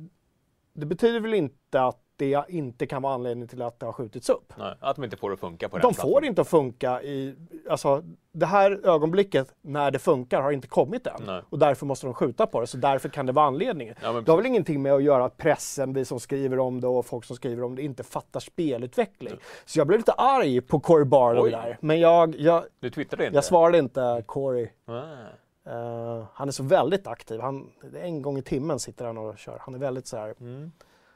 det betyder väl inte att det inte kan vara anledning till att det har skjutits upp. Nej, att de inte får det att funka på De den får plattformen. inte att funka i, alltså det här ögonblicket när det funkar har inte kommit än. Nej. Och därför måste de skjuta på det, så därför kan det vara anledningen. Ja, det har väl ingenting med att göra att pressen, vi som skriver om det och folk som skriver om det inte fattar spelutveckling. Så jag blev lite arg på Corey Barlow där. Men jag, jag, Du twittrade inte? jag svarade inte Corey. Nej. Eh, han är så väldigt aktiv. Han, en gång i timmen sitter han och kör. Han är väldigt så här, Mm.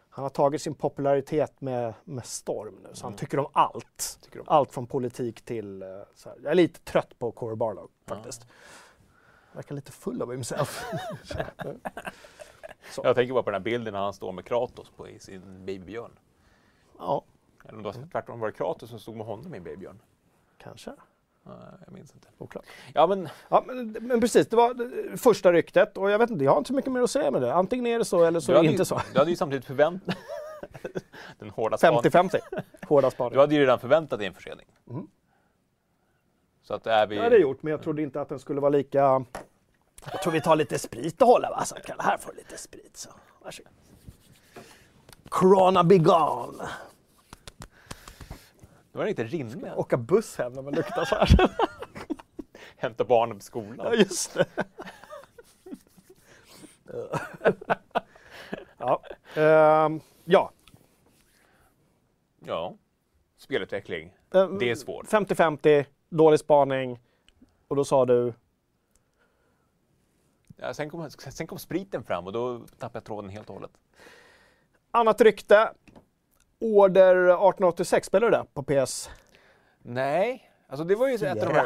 han har tagit sin popularitet med, med storm nu. Så han Mm. tycker om allt. Tycker om. Allt från politik till... eh, Så här. Jag är lite trött på Corey Barlow faktiskt. Verkar lite full av himself. Jag tänker bara på den här bilden när han står med Kratos på i sin babybjörn. ja, Eller om det var tvärtom var det Kratos som stod med honom i babybjörn. kanske. Jag minns inte. Oklart. Ja, men Ja, men, men precis, det var det första ryktet och jag vet inte, jag har inte så mycket mer att säga med det. Antingen är det så eller så du är hade det ju, inte så. Du hade ju samtidigt förväntat Den hårda spaningen. 50-50. Hårda Du spaning. hade ju redan förväntat dig en försening. Mm. Så att är vi... Det har det gjort, men jag trodde inte att den skulle vara lika... Jag tror vi tar lite sprit och håller va? Så, här får du lite sprit. Så. Varsågod. Corona be gone. Det var inte rimligt. Åka buss hem när man luktar så här. Hämta barnen på Ja, skolan. just det. ja. Ehm, ja. Ja. Spelutveckling. Ehm, Det är svårt. 50-50, dålig spaning. Och då sa du, Ja, sen, kom, sen kom spriten fram och då tappade jag tråden helt och hållet. annat rykte. Order 1886, spelar du det på PS? Nej, alltså det var ju ett av de här...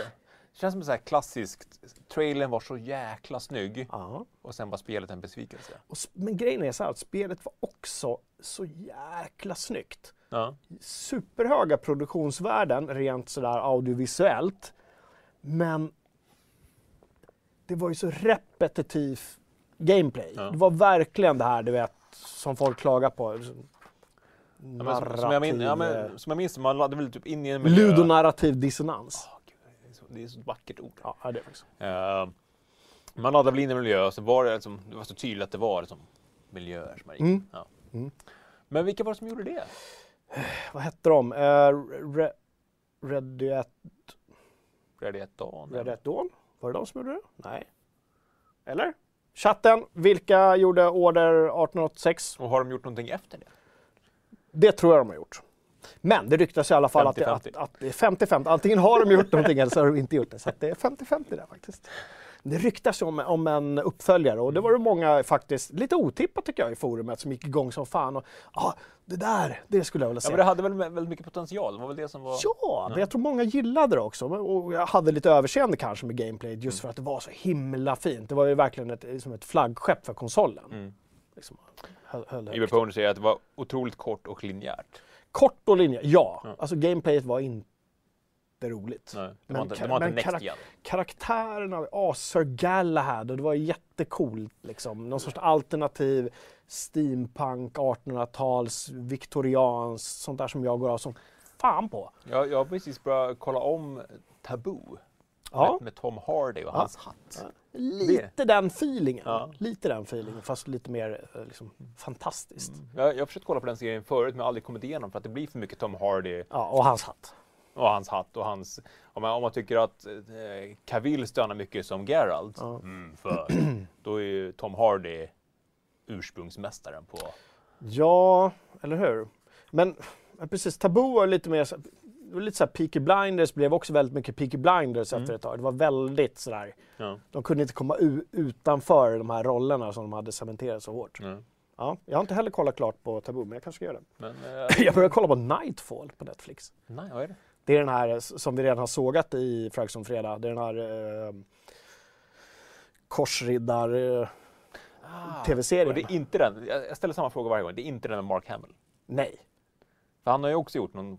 Det känns som så här klassiskt. Trailern var så jäkla snygg Ja. och sen var spelet en besvikelse. Och, men grejen är så här att spelet var också så jäkla snyggt. Ja. Superhöga produktionsvärden rent sådär audiovisuellt. Men det var ju så repetitiv gameplay. Ja. Det var verkligen det här du vet som folk klagar på. Ja, men som, som, jag min, ja, men, som jag minns man laddade väl typ in i en eh, miljö. ludonarrativ dissonans. Gud, det, är så, det är så vackert ord. Ja, det är det faktiskt. Eh, man laddade väl in i en miljö och så var det, liksom, det var så tydligt att det var liksom, miljöer som man gick. Mm. Ja. Mm. Men vilka var det som gjorde det? Vad hette de? Uh, Re- Red Dead Ready at Dawn? Red Dead Dawn? Var det de som gjorde det? Nej. Eller? Chatten, vilka gjorde order 1886? Och har de gjort någonting efter det? Det tror jag de har gjort. Men det ryktas i alla fall att det, 50-50. att, att det är 50-50. Antingen har de gjort någonting eller så har de inte gjort det. Så det är 50-50 där faktiskt. Det ryktas om, om en uppföljare och det var det många faktiskt, lite otippat tycker jag i forumet, som gick igång som fan. Och, ah, det där, det skulle jag vilja Ja, se. men det hade väl väldigt mycket potential? Det var väl det som var... Ja, men jag tror många gillade det också. Och jag hade lite överseende kanske med gameplayet just för att det var så himla fint. Det var ju verkligen ett, som ett flaggskepp för konsolen. Mm. Liksom, höll, högt. Pony säger att det var otroligt kort och linjärt. Kort och linje, ja. Ja. Alltså gameplayet var inte roligt. Nej, det Men var inte, det var inte men next karak-. Karaktärerna, ja, Sir Galahad och det var jättecoolt liksom. Någon sorts alternativ steampunk, 1800-tals, viktorianskt, sånt där som jag går av som fan på. Jag, jag har precis börjat kolla om Taboo Ja. med, med Tom Hardy och Ja. hans hatt. Lite den feelingen. Ja. Lite den feelingen, fast lite mer eh, liksom, fantastiskt. Jag, jag har försökt kolla på den serien förut men aldrig kommit igenom för att det blir för mycket Tom Hardy Ja, och hans hatt. och hans hatt och hans... Om man, om man tycker att eh, Cavill stönar mycket som Geralt, Ja. mm, för, då är ju Tom Hardy ursprungsmästaren på... Ja, eller hur? Men men precis, Taboo var lite mer lite så här Peaky Blinders blev också väldigt mycket Peaky Blinders efter ett tag. Det var väldigt sådär, Ja. de kunde inte komma utanför de här rollerna som de hade cementerat så hårt. Ja. Ja, jag har inte heller kollat klart på Taboo, men jag kanske ska göra det. Men, eh, Jag började kolla på Nightfall på Netflix. nej, vad är det? Det är den här som vi redan har sågat i Frags om fredag. Det är den här eh, korsriddar... Eh, TV-serien. Och det är inte den, jag ställer samma fråga varje gång, det är inte den med Mark Hamill. nej. För han har ju också gjort någon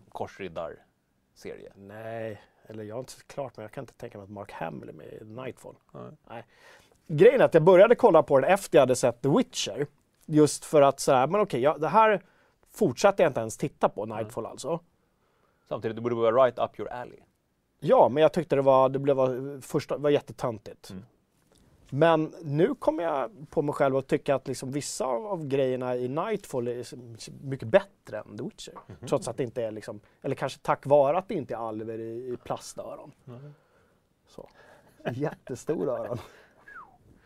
korsriddarserie. Nej, eller jag har inte klart men jag kan inte tänka mig att Mark Hamill är med i Nightfall. Nej. Nej. Grejen är att jag började kolla på den efter jag hade sett The Witcher. Just för att så här, men okej, ja, det här fortsatte jag inte ens titta på, Nightfall alltså. Samtidigt, det borde vara right up your alley. Ja, men jag tyckte det var, det blev, var, första, var jättetöntigt. Mm. Men nu kommer jag på mig själv att tycka att liksom vissa av, grejerna i Nightfall är mycket bättre än The Witcher. Mhm. Trots att det inte är liksom, eller kanske tack vare att det inte är alver i, i plastöron. Så. Jättestora öron.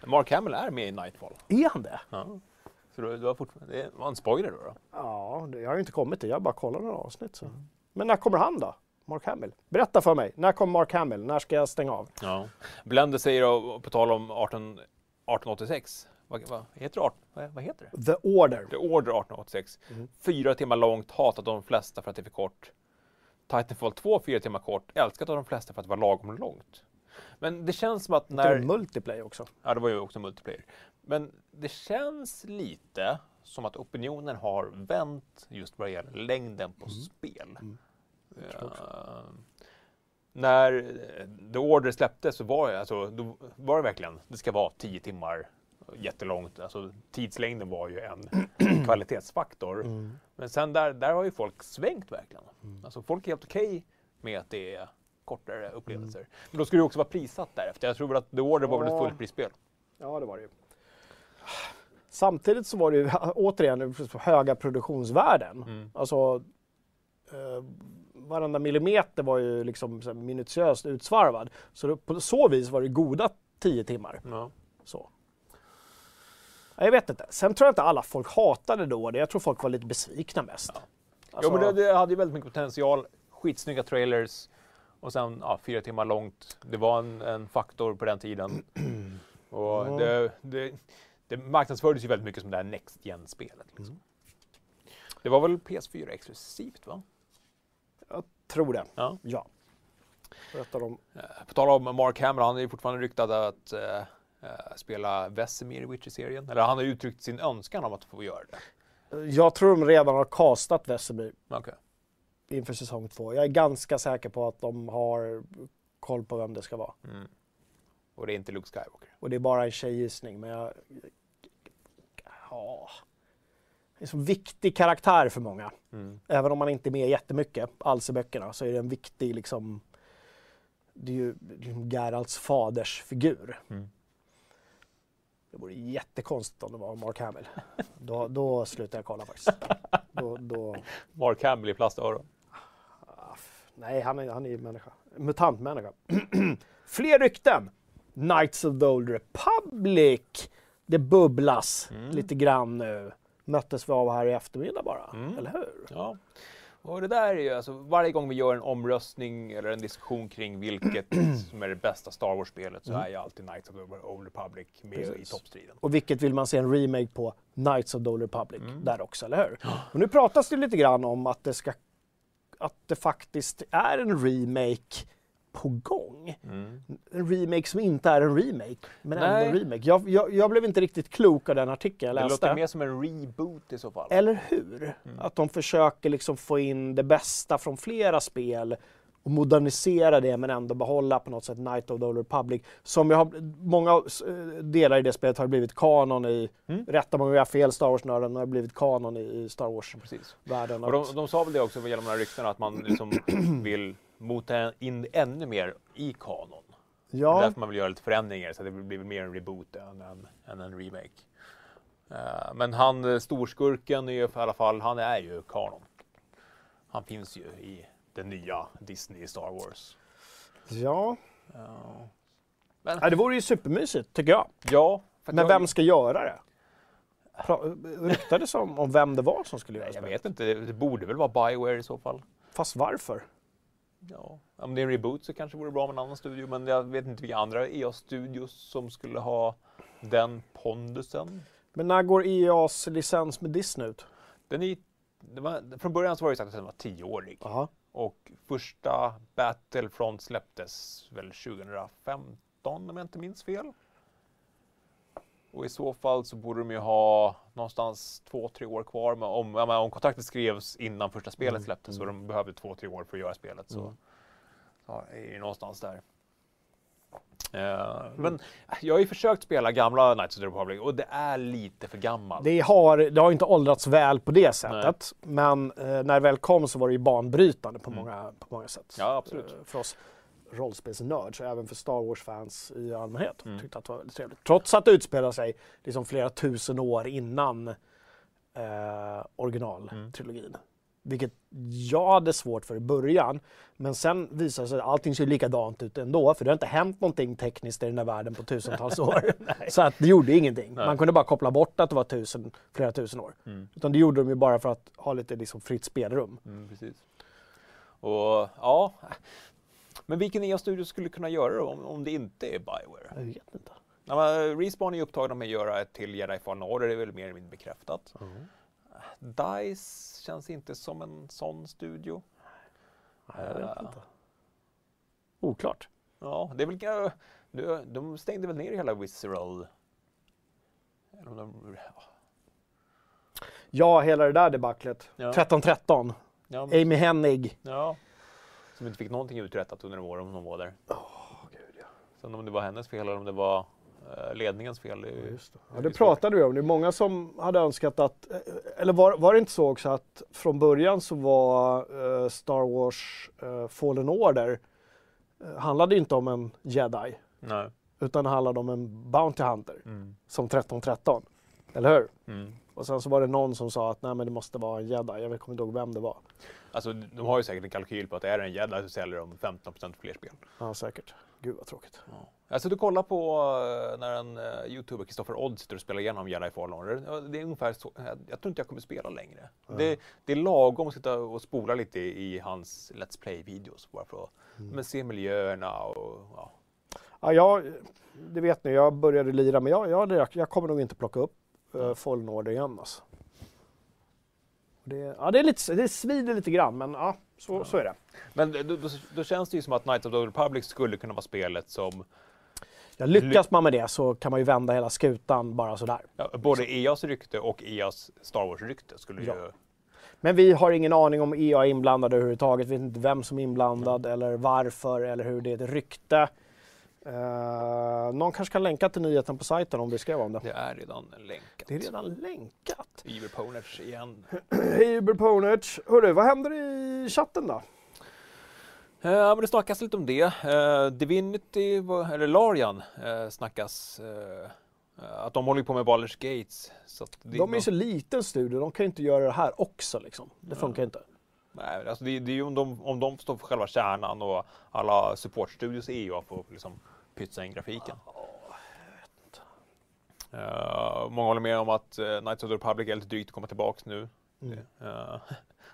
Mark Hamill är med i Nightfall. Är han det? Ja. Så det var, fortfarande, det var en spoiler då? då? Ja, det, jag har ju inte kommit dit. Jag har bara kollat några avsnitt. Så. Men när kommer han då? Mark Hamill? Berätta för mig. När kommer Mark Hamill? När ska jag stänga av? Ja. Blender säger, då, på tal om 18, 1886, vad, vad, heter det, 18, vad, heter det? The Order. The Order 1886. Fyra timmar långt, hatat av de flesta för att det är för kort. Titanfall 2, fyra timmar kort, älskat av de flesta för att det var lagom långt. Men det känns som att Det när... är multiplayer också. Ja, det var ju också multiplayer. Men det känns lite som att opinionen har vänt just vad det gäller längden på spel. Eh, när eh, The Order släpptes så var alltså, då var det verkligen, det ska vara 10 timmar jättelångt. Alltså, tidslängden var ju en kvalitetsfaktor. Men sen där, där har ju folk svängt verkligen. Alltså, folk är helt okej med att det är kortare upplevelser. Men då skulle det också vara prissatt därefter. Jag tror väl att The Order var väl ett Ja. fullprisspel. Ja, det var det ju. Samtidigt så var det ju återigen höga produktionsvärden. Mm. Alltså, eh, varenda millimeter var ju liksom minutiöst utsvarvad. Så på så vis var det goda tio timmar. Ja. Så. Ja, Jag vet inte. Sen tror jag inte alla folk hatade då det. Jag tror folk var lite besvikna mest. Alltså, Jo, men det, det hade ju väldigt mycket potential. Skitsnygga trailers. Och sen ja, fyra timmar långt. Det var en, en faktor på den tiden. Och Ja. det, det, det marknadsfördes ju väldigt mycket som det här Next Gen-spelet. Liksom. Mm. Det var väl PS4 exklusivt va? Tror det. Ja. Ja. Berättar om Eh, På tal om Mark Hamill, han är ju fortfarande ryktad att eh, eh, spela Vesemir i Witcher-serien. Eller han har uttryckt sin önskan om att få göra det. Jag tror de redan har castat Vesemir Okej. inför säsong två. Jag är ganska säker på att de har koll på vem det ska vara. Mm. Och det är inte Luke Skywalker. Och det är bara en tjejgissning, men jag... Ja. En så viktig karaktär för många. Mm. Även om man inte är med jättemycket alls i böckerna så är det en viktig liksom... Det är ju Geralts faders figur. Mm. Det vore jättekonstigt om det var Mark Hamill. Då, då slutar jag kolla faktiskt. Då, då, Mark Hamill i plastöron. nej, han är, han är ju människa. Mutantmänniska. Fler rykten! Knights of the Old Republic. Det bubblas Mm. lite grann nu. Möttes vi av här i eftermiddag bara, Mm. eller hur? Ja. Och det där är ju alltså, varje gång vi gör en omröstning eller en diskussion kring vilket som är det bästa Star Wars-spelet så är ju alltid Knights of the Old Republic med Mm. Precis. i toppstriden. Och vilket vill man se en remake på? Knights of the Old Republic Mm. där också, eller hur? Och nu pratas det lite grann om att det ska att det faktiskt är en remake på gång. Mm. En remake som inte är en remake, men Nej. ändå en remake. Jag, jag, jag blev inte riktigt klok av den artikeln jag Det läste. låter mer som en reboot i så fall. Eller hur? Mm. Att de försöker liksom få in det bästa från flera spel och modernisera det men ändå behålla på något sätt Night of the Old Republic. Som jag har, många eh, delar i det spelet har blivit kanon i, Mm. rätta mig om jag har fel Star Wars-nörden, har blivit kanon i, Star Wars-världen. De, de sa väl det också genom de här ryktena att man liksom vill mota in ännu mer i kanon. ja, Därför man vill göra lite förändringar så det blir mer en reboot än en, än en remake. Eh, men han, eh, storskurken, är ju i alla fall, han är ju kanon. Han finns ju i den nya Disney Star Wars. ja. Men, ja, det vore ju supermysigt tycker jag. ja Men jag, vem ska göra det? Ryktades om, om vem det var som skulle göra Jag spelet? vet inte, det, det borde väl vara Bioware i så fall. Fast varför? Ja, om det är en reboot så kanske det vore bra med en annan studio, men jag vet inte vilka andra EA-studios som skulle ha den pondusen. Men när går EAs licens med Disney ut? Den är, var, från början så var det sagt att den var tioårig. Jaha. Och första Battlefront släpptes väl 2015 om jag inte minns fel. Och i så fall så borde de ju ha någonstans två, tre år kvar. Men om, ja, men om kontraktet skrevs innan första spelet Mm, släpptes och de behövde två, tre år för att göra spelet så, Mm. så är det någonstans där. Eh, Men jag har ju försökt spela gamla Knights of the Republic och det är lite för gammalt. Det har, det har inte åldrats väl på det sättet. Men eh, när det väl kom så var det ju banbrytande på, Mm. många, på många sätt. Ja, absolut. Eh, för oss rollspelsnörds och även för Star Wars-fans i allmänhet. Mm. Tyckte att det var väldigt trevligt. Trots att det utspelar sig liksom flera tusen år innan eh, originaltrilogin. Vilket jag hade svårt för i början. Men sen visade det sig att allting ser likadant ut ändå. För det har inte hänt någonting tekniskt i den här världen på tusentals år. Så att det gjorde ingenting. Nej. Man kunde bara koppla bort att det var tusen, flera tusen år. Mm. Utan det gjorde de ju bara för att ha lite liksom fritt spelrum. Mm, precis. Och ja, men vilken EA-studio skulle kunna göra det om, om det inte är Bioware? Jag vet inte. Ja, men Respawn är upptagna med att göra ett till Jedi Fallen Order, det är väl mer eller mindre bekräftat. DICE känns inte som en sån studio. Nej, jag vet Eh, inte. Oklart. Ja, det är väl de, de stängde väl ner hela Visceral. Ja, hela det där debaclet. Ja. 13-13. ja, men, Amy Hennig. ja, som inte fick någonting uträttat under de åren hon var där. Sen om det var hennes fel eller om det var eh, ledningens fel. Det, är ju- Ja, det pratade vi om. Det är många som hade önskat att, eh, eller var, var det inte så också att från början så var eh, Star Wars eh, Fallen Order eh, handlade inte om en jedi Nej. utan handlade om en Bounty Hunter Mm. som 1313. Eller hur? Mm. Och sen så var det någon som sa att nej men det måste vara en jedi. Jag kommer inte ihåg vem det var. Alltså, de har ju säkert en kalkyl på att är det en jedi så säljer de 15% fler spel. Ja säkert. Gud vad tråkigt. Jag satt och kollade på eh, när en uh, youtuber, Kristoffer Odd, sitter och spelar igenom Jedi Fallen Order. Ja, Det är ungefär så, jag, jag tror inte jag kommer spela längre. Det, det är lagom att sitta och spola lite i, hans Let's Play-videos bara för att men se miljöerna och ja. Ja, jag, det vet ni, jag började lira men jag, jag, jag kommer nog inte plocka upp uh, Fallen Order igen alltså. Det, ja, det, är lite, det svider lite grann men ja, så, så är det. Men då, då, känns det ju som att Knights of the Old Republic skulle kunna vara spelet som Ja, lyckas man med det så kan man ju vända hela skutan bara sådär. ja, både EAs rykte och EAs Star Wars-rykte skulle Ja. ju... Men vi har ingen aning om EA är inblandade överhuvudtaget. Vi vet inte vem som är inblandad eller varför eller hur det är ett rykte. Uh, någon kanske kan länka till nyheten på sajten om vi skrev om det. Det är redan länkat. Det är redan länkat. Iberponers igen. Hej Uberponage! Hörru, vad händer i chatten då? Eh, Ja, men det snackas lite om det. Eh, Divinity, eller Larian, eh, snackas eh, eh, att de håller på med Baldur's Gates. Så De är ju så liten studio, de kan ju inte göra det här också liksom. Det funkar inte. Nej, alltså det, det är ju om de, om de står för själva kärnan och alla supportstudios i EA får liksom pytsa in grafiken. Eh, många håller med om att uh, Knights of the Republic är lite drygt att komma tillbaks nu. Mm. Uh,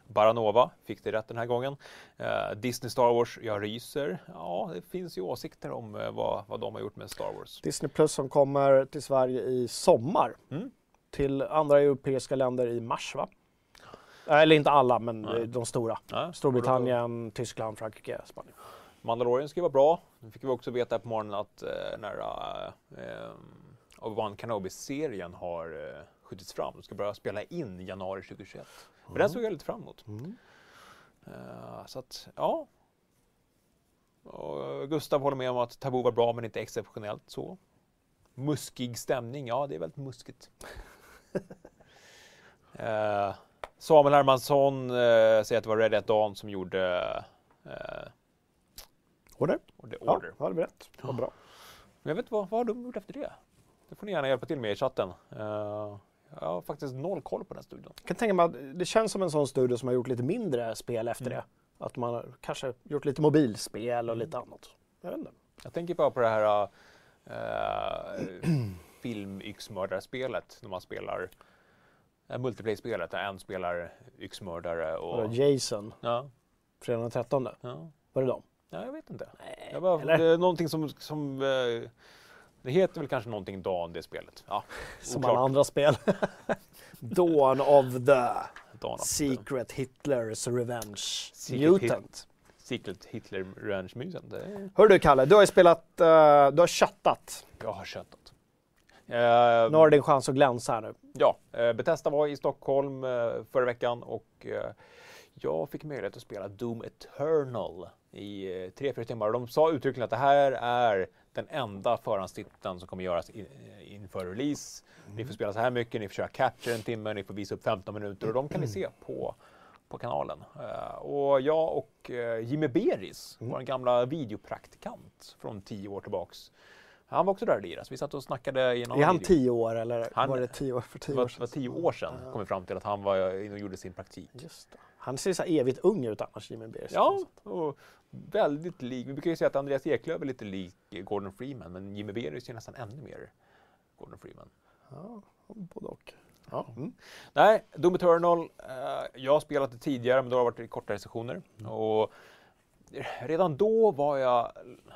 Baranova fick det rätt den här gången. Eh, Disney Star Wars, jag ryser. Ja, det finns ju åsikter om eh, vad, vad de har gjort med Star Wars. Disney Plus som kommer till Sverige i sommar. Mm. Till andra europeiska länder i mars va? Eller inte alla, men de stora. Storbritannien, Tyskland, Frankrike, Spanien. Mandalorian ska ju vara bra. Nu fick vi också veta på morgonen att eh, när eh, Obi-Wan Kenobi-serien har eh, skjutits fram. De ska börja spela in i januari 2021. Men den såg jag lite fram emot. Mm. Eh, så att, ja. Och Gustav håller med om att Tabu var bra men inte exceptionellt så. Muskig stämning, ja det är väldigt muskigt. eh, Samuel Hermansson eh, säger att det var at Dawn som gjorde eh, Order? Ja, Order. ja, det blir rätt. Vad bra. Jag vet inte vad, vad har de gjort efter det? Det får ni gärna hjälpa till med i chatten. Eh, jag har faktiskt noll koll på den studion. Jag kan tänka mig att det känns som en sån studio som har gjort lite mindre spel efter Mm. det. Att man har kanske gjort lite mobilspel och lite annat. Jag vet inte. Jag tänker bara på det här äh, film-yxmördarspelet när man spelar äh, multiplayer-spelet där en spelar yxmördare och... Vadå, Jason, Ja, fredag den 13. ja, Var det dem? Ja, jag vet inte. Nej, Jag bara, eller? det är någonting som... som eh, det heter väl kanske någonting Dan, det spelet. Ja, Som alla andra spel. Dawn of the Dan, Secret Hitler's Revenge Secret Mutant. Secret Hitler Revenge Mutant. Är- Hör du Kalle, du har ju spelat, eh, du har chattat. Jag har köttat. Nu har du din chans att glänsa här nu. Ja, eh, Bethesda var i Stockholm eh, förra veckan och jag fick möjlighet att spela Doom Eternal i eh, tre, fyra timmar. De sa uttryckligen att det här är den enda förhandstiteln som kommer göras in, eh, inför release. Ni får spela så här mycket, ni får köra capture en timme, ni får visa upp 15 minuter och de kan ni se på, på kanalen. Eh, och jag och eh, Jimmy Beris, vår gamla videopraktikant från tio år tillbaks, han var också där och lirade. Så vi satt och snackade en Är han video. tio år eller Han- var det tio år för tio var, år det var sedan? tio år sedan kom vi fram till att han var inne och gjorde sin praktik. Just det. Han ser så evigt ung ut annars, Jimmy Beers. Ja, och väldigt lik. Vi brukar ju säga att Andreas Eklöf är lite lik Gordon Freeman, men Jimmy Berus är nästan ännu mer Gordon Freeman. ja både och. Ja. Mm. Nej, Doom Eternal. Eh, jag har spelat det tidigare, men då har det varit i kortare sessioner. Och redan då var jag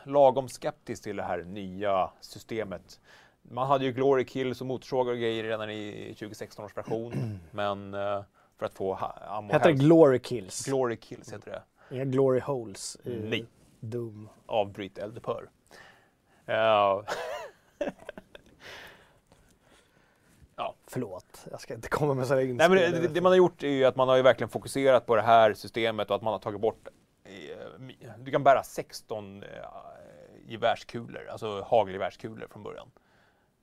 lagom skeptisk till det här nya systemet. Man hade ju Glory Kills och motorsågar och grejer redan i 2016 års version, men eh, för att få ammo Heter det Glory Kills? Glory Kills heter det. Inga Glory Holes i Nej. Doom. Avbryt eldupphör. Uh, Förlåt, jag ska inte komma med sådana Nej, men det, inspel. det, man har gjort är ju att man har ju verkligen fokuserat på det här systemet och att man har tagit bort eh, Du kan bära 16 eh, gevärskulor, alltså hagelgevärskulor från början.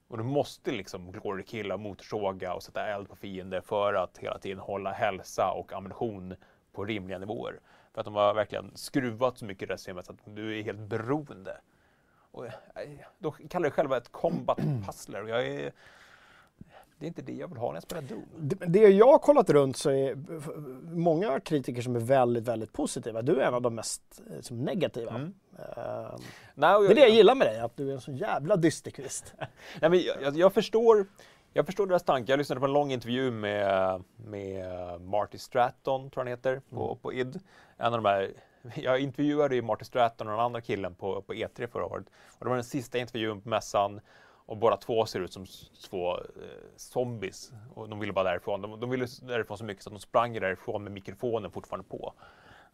Och du måste liksom glory-killa, motorsåga och sätta eld på fiender för att hela tiden hålla hälsa och ammunition på rimliga nivåer. För att de har verkligen skruvat så mycket i det systemet att du är helt beroende. Och, eh, de kallar det själva ett combat puzzler och jag är det är inte det jag vill ha när jag spelar Doom. Det, det jag har kollat runt så är många kritiker som är väldigt, väldigt positiva. Du är en av de mest eh, som negativa. Mm. Eh, Nej, och det är det jag gillar med dig, att du är en så jävla dysterkvist. Nej, men jag, jag, förstår, jag förstår deras tankar. Jag lyssnade på en lång intervju med, med Marty Stratton, tror han heter, på, på ID. En av de här, jag intervjuade ju Marty Stratton och den andra killen på, på E3 förra året. Och det var den sista intervjun på mässan. Och båda två ser ut som två eh, zombies. Och de ville bara därifrån. De, de ville därifrån så mycket så att de sprang därifrån med mikrofonen fortfarande på.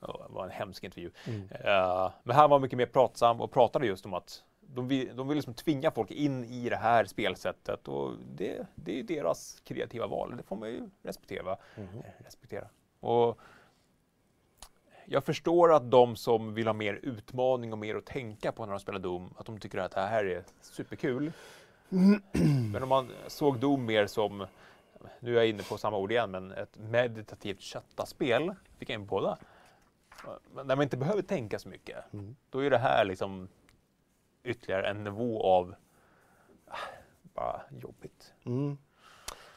Det var en hemsk intervju. Eh, men här var han mycket mer pratsam och pratade just om att de vill, de vill liksom tvinga folk in i det här spelsättet och det, det är ju deras kreativa val. Det får man ju respektera. Eh, respektera. Och jag förstår att de som vill ha mer utmaning och mer att tänka på när de spelar Doom, att de tycker att det här är superkul. Men om man såg Doom mer som, nu är jag inne på samma ord igen, men ett meditativt köttaspel, fick jag in på båda. Men Där man inte behöver tänka så mycket. Då är det här liksom ytterligare en nivå av ah, bara jobbigt. Mm.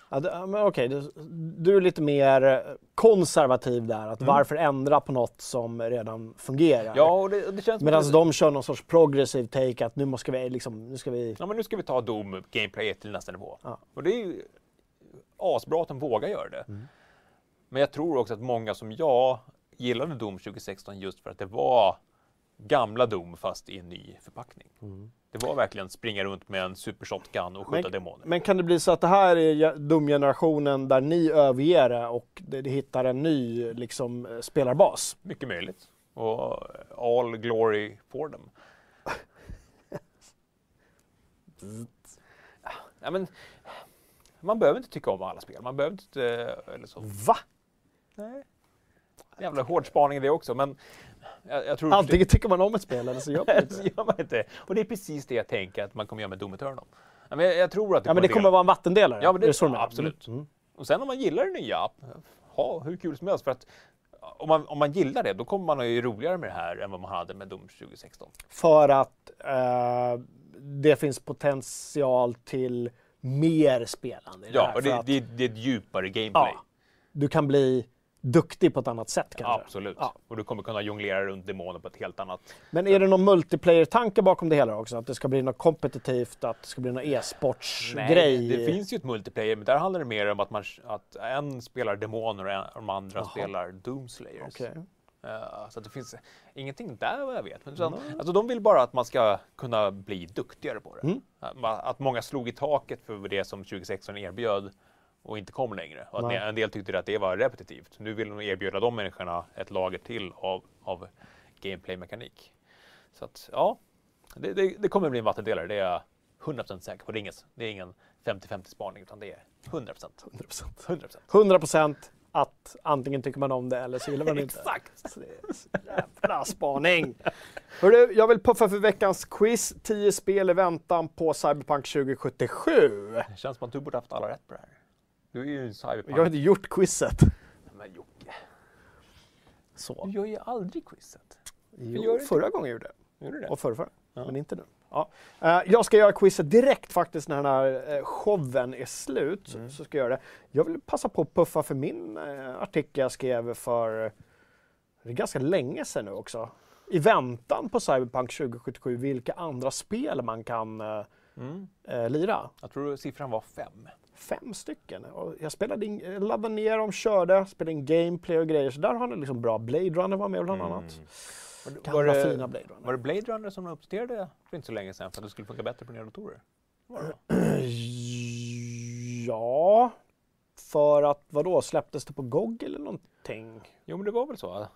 Ja, det- men okej, du, du är lite mer konservativ där. Att varför ändra på något som redan fungerar? Ja, och det, och det känns Medan de kör någon sorts progressiv take att nu måste vi liksom, nu ska vi... Ja, men nu ska vi ta Doom gameplay till nästa nivå. Ja. Och det är ju asbra att de vågar göra det. Mm. Men jag tror också att många som jag gillade Doom 2016 just för att det var gamla Doom fast i en ny förpackning. Det var verkligen springa runt med en super shotgun och skjuta Men- demoner. Men kan det bli så att det här är ge- Doom-generationen där ni överger det och det, det hittar en ny liksom, eh, spelarbas? Mycket möjligt. Och all glory for them. ja, men, man behöver inte tycka om alla spel. Man behöver inte... Eller så. Va? Nej. Jävla hård spaning det också, men jag, jag tror... Antingen tycker man om ett spel eller så gör man inte det det. gör man inte. Och det är precis det jag tänker att man kommer göra med Doom Eternal. Ja, men jag, jag tror att det Ja men det kommer vara en vattendelare. Ja, men det- är så absolut. Mm. Och sen om man gillar det nya, ha hur kul som helst. För att om man, om man gillar det, då kommer man ha ju roligare med det här än vad man hade med Doom 2016. För att eh, det finns potential till mer spelande i det Ja, här. och det, att, det, det är ett djupare gameplay. ja, du kan bli duktig på ett annat sätt kanske. Absolut. Ja. Och du kommer kunna jonglera runt demoner på ett helt annat... Men är det någon multiplayer-tanke bakom det hela också? Att det ska bli något kompetitivt, att det ska bli någon e-sportsgrej? det finns ju ett multiplayer, men där handlar det mer om att, man, att en spelar demoner och en, de andra Jaha. spelar Doomslayers. Okej. Eh, så det finns ingenting där vad jag vet. Men utan, alltså, de vill bara att man ska kunna bli duktigare på det. Mm. Att Att många slog i taket för det som 2016 erbjöd och inte kom längre. Och att en del tyckte att det var repetitivt. Nu vill de erbjuda de människorna ett lager till av, av gameplay-mekanik. Så att ja, det, det, det kommer bli en vattendelare. Det är jag 100% säker på. Det är, inget, det är ingen 50-50 spaning utan det är 100%. 100%. 100%. 100% att antingen tycker man om det eller så gillar man det inte. Exakt! Jävla spaning. Hörru, jag vill puffa för veckans quiz. 10 spel i väntan på Cyberpunk 2077. Det känns som att du borde haft alla rätt på det här. Du är ju en cyberpunk. Jag har inte gjort quizet. Men Jocke, Så. du gör ju aldrig quizet. Jo, förra gången gjorde jag Gjorde det? Och förra, förra. Ja. Men inte nu. Ja. Eh, jag ska göra quizet direkt faktiskt när den här uh, showen är slut. Mm. Så ska jag göra det. Jag vill passa på att puffa för min eh, artikel jag skrev för det är ganska länge sedan nu också. I väntan på Cyberpunk 2077, vilka andra spel man kan eh, Mm. eh, lira. Jag tror siffran var fem. Fem stycken. Och jag spelade in, jag laddade ner dem, körde, spelade in gameplay och grejer. Så där har ni liksom bra. Blade Runner var med bland annat. Var, det- Gamla var, det, fina Blade Runner. var det Blade Runner som de uppdaterade för inte så länge sedan för att det skulle funka bättre på nya datorer? Ja, för att vadå, släpptes det på GOG eller någonting? Jo, men det var väl så? Uh,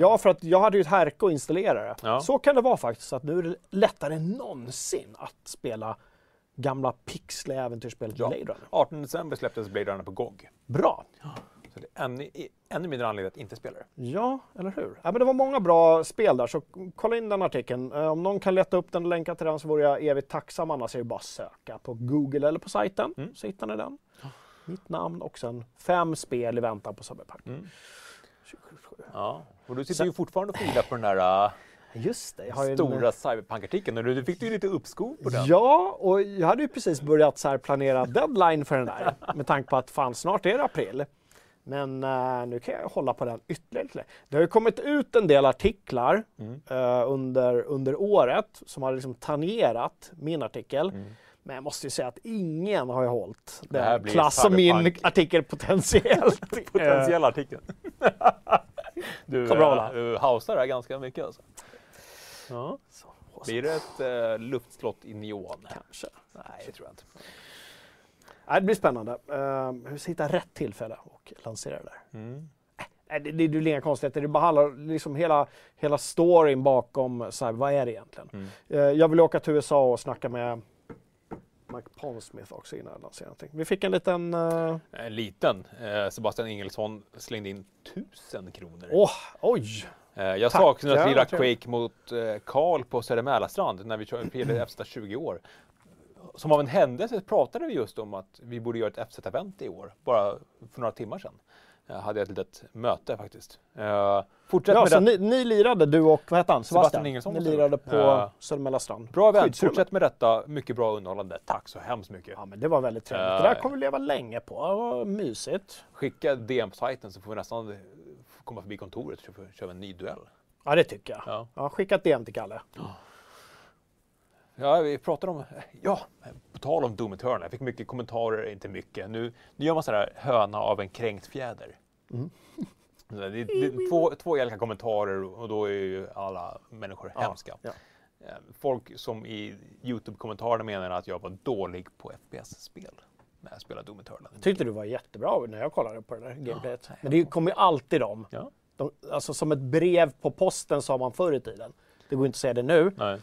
Ja, för att jag hade ju ett härke att installera det. Ja. Så kan det vara faktiskt, att nu är det lättare än någonsin att spela gamla pixliga äventyrsspelet Ja. Blade Runner. 18 december släpptes Blade Runner på GOG. Bra! Så det är ännu, ännu mindre anledning att inte spela det. Ja, eller hur? Ja, men det var många bra spel där, så kolla in den artikeln. Eh, Om någon kan leta upp den och länka till den så vore jag evigt tacksam. Annars är det bara att söka på Google eller på sajten, Mm. så hittar ni den. Mitt namn och sen fem spel i väntan på Cyberpunk. Mm. 2077. Ja. Och du sitter Sen- ju fortfarande och filar på den där uh, Just det, jag har ju en- stora Cyberpunk-artikeln. Och du, du fick ju lite uppskov på den. Ja, och jag hade ju precis börjat så planera deadline för den där. Med tanke på att fan snart är det april. Men eh, nu kan jag hålla på den ytterligare. Det har ju kommit ut en del artiklar Mm. eh, under, under året som har liksom tangerat min artikel. Mm. Men jag måste ju säga att ingen har ju hållit den klass som min artikel potentiellt. Potentiella artikeln. du Kommer uh, uh, hausar det här ganska mycket alltså. Ja, så, Blir det ett uh, luftslott i neon? kanske. Nej, det tror jag inte. Nej, det blir spännande. Uh, hur ska hitta rätt tillfälle och lansera det där? Mm. Nej, det, det är ju inga konstigheter. Det bara handlar liksom hela, hela storyn bakom, så här, vad är det egentligen? Mm. Eh, jag vill åka till USA och snacka med Mike Pondsmith också innan jag lanserar någonting. Vi fick en liten... eh, En liten. Eh, Sebastian Ingelsson slängde in tusen kronor. Åh, oj! Eh, jag tack. saknar att lira. Quake mot eh, Karl på Södermälarstrand när vi körde FZ 20 år. Som av en händelse pratade vi just om att vi borde göra ett FZ-event i år, bara för några timmar sedan. Jag hade ett litet möte faktiskt. Uh, fortsätt Ja, med så det. ni, ni lirade, du och vad hette han? Sebastian Sebastian? Ni lirade på Ja. Södermälla strand. Bra event, fortsätt med detta. Mycket bra underhållande. Tack så hemskt mycket. Ja, men det var väldigt trevligt. Ja, det där kommer vi leva länge på. Det var mysigt. Skicka DM på sajten så får vi nästan eh, komma förbi kontoret så får vi köra en ny duell. Ja, det tycker jag. Ja. Ja, skicka ett DM till Kalle. Ja, vi pratade om, ja, på tal om Doom Eternal. Jag fick mycket kommentarer, inte mycket. Nu, nu gör man så här höna av en kränkt fjäder. Mm. Det, är- det, är två, två elaka kommentarer och då är ju alla människor Ja, hemska. ja. Eh, Folk som i Youtube-kommentarerna menar att jag var dålig på FPS-spel när jag spelade Doom Eternal. Tyckte du var jättebra när jag kollade på det där gameplayet. Men det kommer ju alltid de. Ja. de. Alltså som ett brev på posten sa man förr i tiden. Det går inte att säga det nu. Nej.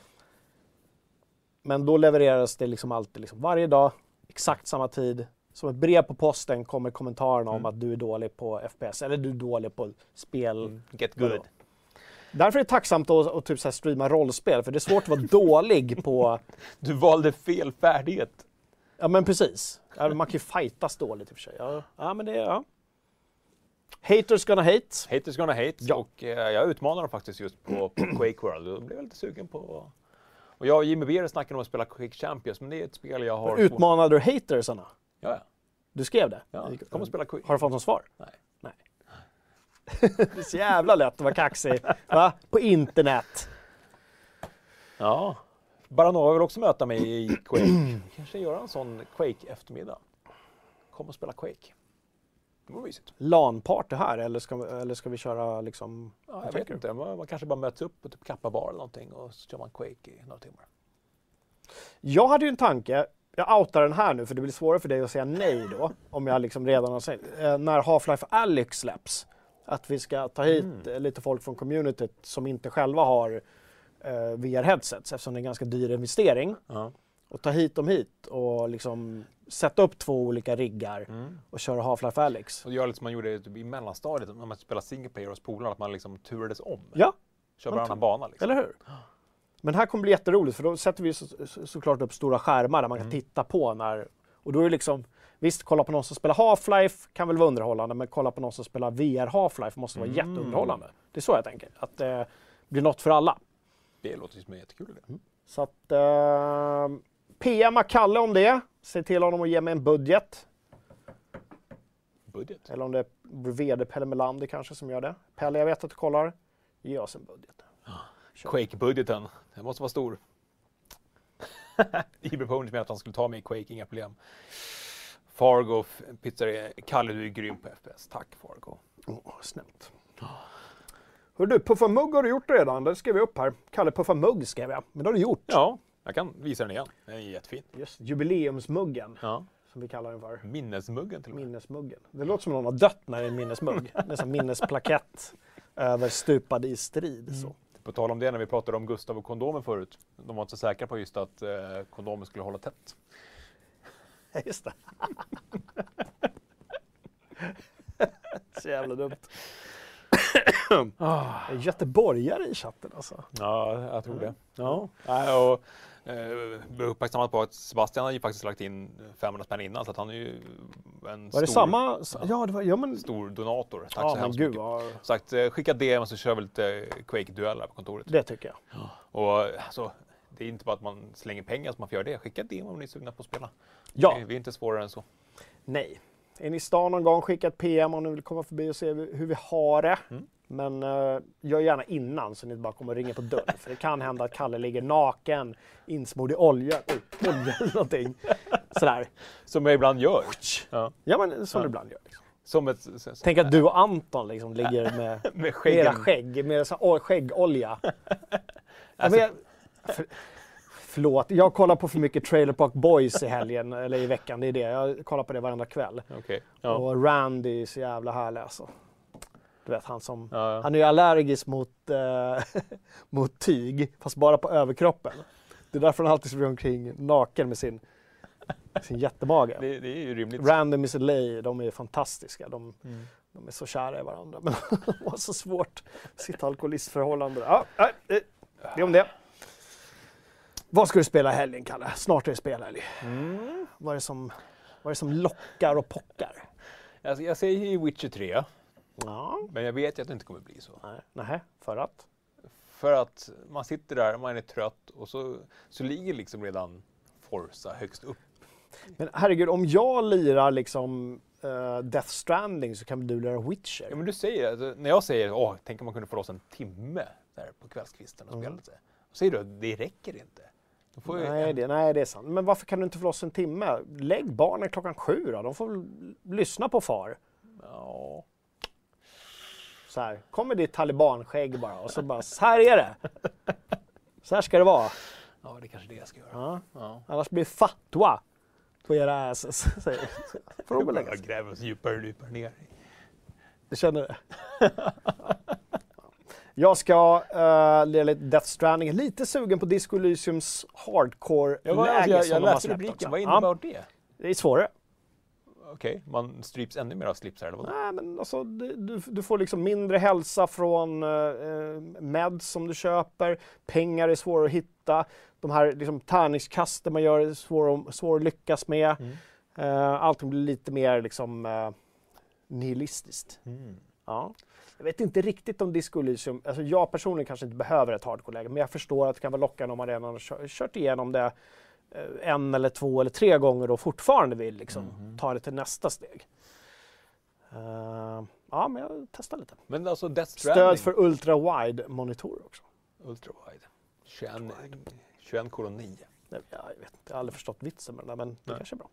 Men då levererades det liksom alltid liksom varje dag, exakt samma tid. Som ett brev på posten kommer kommentarerna Mm. om att du är dålig på FPS eller du är dålig på spel. Mm. Get good. Därför är det tacksamt att, att typ så streama rollspel, för det är svårt att vara dålig på... Du valde fel färdighet. Ja men precis. Man kan ju fightas dåligt i och för sig. Ja, ja men det... Ja. Haters gonna hate. Haters gonna hate. Ja. Och eh, jag utmanade dem faktiskt just på, på Quake World. Då blev jag lite sugen på... Och jag och Jimmy Beer snackade om att spela Quake Champions, men det är ett spel jag har... Utmanade du hatersarna? Ja, ja. Du skrev det? ja. Kom och spela Quake. Har du fått något svar? Nej. Nej. det är så jävla lätt att vara kaxig. Va? På internet. Ja. Baranova vill också möta mig i Quake. Kanske göra en sån Quake-eftermiddag. Kom och spela Quake. Det vore mysigt. LAN-party här eller ska, eller ska vi köra liksom... Ja, jag vet inte. Man, man kanske bara möts upp och typ Kappa bar eller någonting och så kör man Quake i några timmar. Jag hade ju en tanke, jag outar den här nu för det blir svårare för dig att säga nej då, om jag liksom redan har sagt, eh, när Half-Life Alyx släpps, att vi ska ta hit Mm. lite folk från communityt som inte själva har VR-headsets eftersom det är en ganska dyr investering. Ja. Och ta hit dem hit och liksom sätta upp två olika riggar Mm. och köra Half-Life Alyx. Och göra lite som man gjorde typ i mellanstadiet när man spelade single player hos polarna, att man liksom turades om. Ja, Kör varannan bana liksom. eller hur? Men här kommer bli jätteroligt för då sätter vi så, så, såklart upp stora skärmar där man kan Mm. titta på när... Och då är det liksom... Visst, kolla på någon som spelar Half-Life kan väl vara underhållande, men kolla på någon som spelar VR Half-Life måste vara Mm. jätteunderhållande. Det är så jag tänker, att det blir något för alla. Det låter som en jättekul idé. Så att... Eh, PMa Kalle om det. Säg till honom att ge mig en budget. Budget. Eller om det är VD Pelle Melander kanske som gör det. Pelle, jag vet att du kollar. Ge oss en budget. Quake-budgeten. Den måste vara stor. IB Ponies menade att han skulle ta mig i Quake, inga problem. Fargo, pizzeria. Kalle, du är grym på FPS. Tack Fargo. Åh, snällt. Hör du, Puffa Mugg har du gjort redan. Det skrev jag upp här. Kalle Puffa Mugg skrev jag. Men det har du gjort. Ja, jag kan visa den igen. Den är jättefin. Just jubileumsmuggen, Ja. som vi kallar den för. Minnesmuggen till och med. Minnesmuggen. Det låter som någon har dött när det är en minnesmugg. Det är en minnesplakett över stupade i strid. Så. På tal om det, när vi pratade om Gustav och kondomen förut. De var inte så säkra på just att eh, kondomen skulle hålla tätt. Ja, Just det. så jävla dumt. Ah. En göteborgare i chatten alltså. Ja, jag tror det. Ja. Nej, och, eh, blev uppmärksammad på att Sebastian har ju faktiskt lagt in 500 spänn innan så att han är ju en Var det stor, samma? Ja, det var, ja men... stor donator. Tack Ja, så hemskt gud mycket. vad... Sagt, eh, skicka DM så kör vi lite Quake-dueller på kontoret. Det tycker jag. Och alltså, det är inte bara att man slänger pengar som man får göra det. Skicka DM om ni är sugna på att spela. Ja. Vi är inte svårare än så. Nej. Är ni i stan någon gång, skicka ett PM om ni vill komma förbi och se hur vi har det. Mm. Men uh, gör gärna innan så ni inte bara kommer och ringer på dörren. För det kan hända att Kalle ligger naken, insmord i olja, oj, olja eller någonting. Sådär. Som jag ibland gör. Ja. Ja men som Ja. du ibland gör. Liksom. Som ett... s- s- Tänk att du och Anton liksom ligger med, med skäggen. skägg, med så, skäggolja. Ja, Alltså- men jag, för, förlåt, jag kollar på för mycket Trailer Park Boys i helgen, eller i veckan. Det är det. Jag kollar på det varenda kväll. Okej. Ja. Och Randy är så jävla härlig alltså. Du vet han som, Ja, ja. han är ju allergisk mot, eh, mot tyg, fast bara på överkroppen. Det är därför han alltid springer omkring naken med sin, sin jättemage. Det, det är ju rimligt. Randy Miss LA, de är fantastiska. De, Mm. de är så kära i varandra. Men de har så svårt, sitt alkoholistförhållande. Ja, det är om det. Vad ska du spela i helgen, Kalle? Snart är det spelhelg. Mm. Vad är det som, vad är det som lockar och pockar? Jag, jag säger ju Witcher 3, Ja. men jag vet ju att det inte kommer bli så. Nej, nej, för att? För att man sitter där, man är trött och så, så ligger liksom redan Forza högst upp. Men herregud, om jag lirar liksom eh, Death Stranding så kan du lira Witcher. Ja, men du säger, alltså, när jag säger åh, tänk om man kunde få loss en timme där på kvällskvisten och Mm. spela lite. Då säger du att det räcker inte. Nej det, nej, det är sant. Men varför kan du inte få loss en timme? Lägg barnen klockan sju då. De får lyssna på far. Ja. Så här, kom med ditt talibanskägg bara och så bara, så här är det. Så här ska det vara. ja, det är kanske det jag ska göra. Ja. Ja. Annars blir det fatwa på era asses. Får de lägga Jag sig. gräver oss djupare och djupare ner. Du känner det? Jag ska uh, lira lite Death Stranding. Lite sugen på Disco Elysiums hardcore-läge Jag, var, alltså, jag, som jag de har läste rubriken, vad Ja, innebär det? det är svårare. Okej, man stryps ännu mer av slipsar eller vad? Nej, men alltså, du, du, får liksom mindre hälsa från uh, meds som du köper. Pengar är svåra att hitta. De här liksom, tärningskasten man gör är svåra svår att lyckas med. Mm. Uh, allting blir lite mer liksom, uh, nihilistiskt. Mm. Ja. Jag vet inte riktigt om Disco Elysium, alltså jag personligen kanske inte behöver ett hardcore-läge, men jag förstår att det kan vara lockande om man redan har kört, igenom det eh, en eller två eller tre gånger och fortfarande vill liksom ta det till nästa steg. Eh, ja, men jag testar lite. Men alltså Death Stöd för ultra-wide monitorer också. ultrawide, 21, 21 kolon 9. Nej, Jag vet inte, jag har aldrig förstått vitsen med det där, men det Nej. kanske är bra.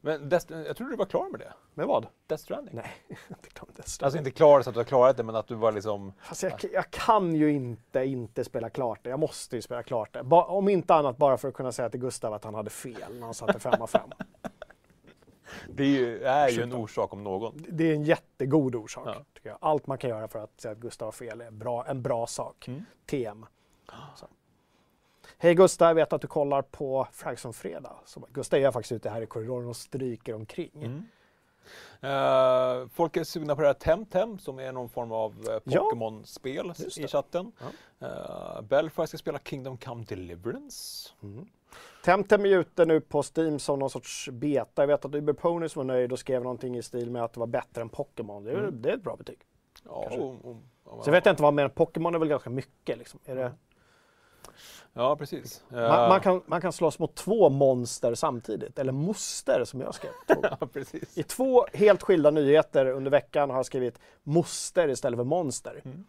Men Death, jag trodde du var klar med det. Med vad? Death Stranding? Nej, inte klart det. Alltså inte klar så att du har klarat det, men att du var liksom... Fast jag, jag kan ju inte inte spela klart det. Jag måste ju spela klart det. Ba, om inte annat bara för att kunna säga till Gustav att han hade fel när han satte 5 av 5. Det är ju, är ju en orsak om någon. Det är en jättegod orsak. Ja. Tycker jag. Allt man kan göra för att säga att Gustav har fel är bra, en bra sak. Mm. TM. Så. Hej Gustav, jag vet att du kollar på Fragson Fredag. Så bara, Gustav är faktiskt ute här i korridoren och stryker omkring. Mm. Eh, folk är sugna på det här Temtem som är någon form av uh, Ja, Pokémon-spel just i chatten. Uh, Belfry ska spela Kingdom Come Deliverance. Temtem är ute nu på Steam som någon sorts beta. Jag vet att Uber Ponies var nöjd och skrev någonting i stil med att det var bättre än Pokémon. Det, är- Mm. det är ett bra betyg. Ja, och, och, och, Så jag vet inte vad mer, Pokémon är väl ganska mycket liksom. Är det, Ja, precis. man, Eh, man, kan, man kan slåss mot två monster samtidigt, eller moster som jag skrev. ja, precis. I två helt skilda nyheter under veckan har jag skrivit moster istället för monster. Mm.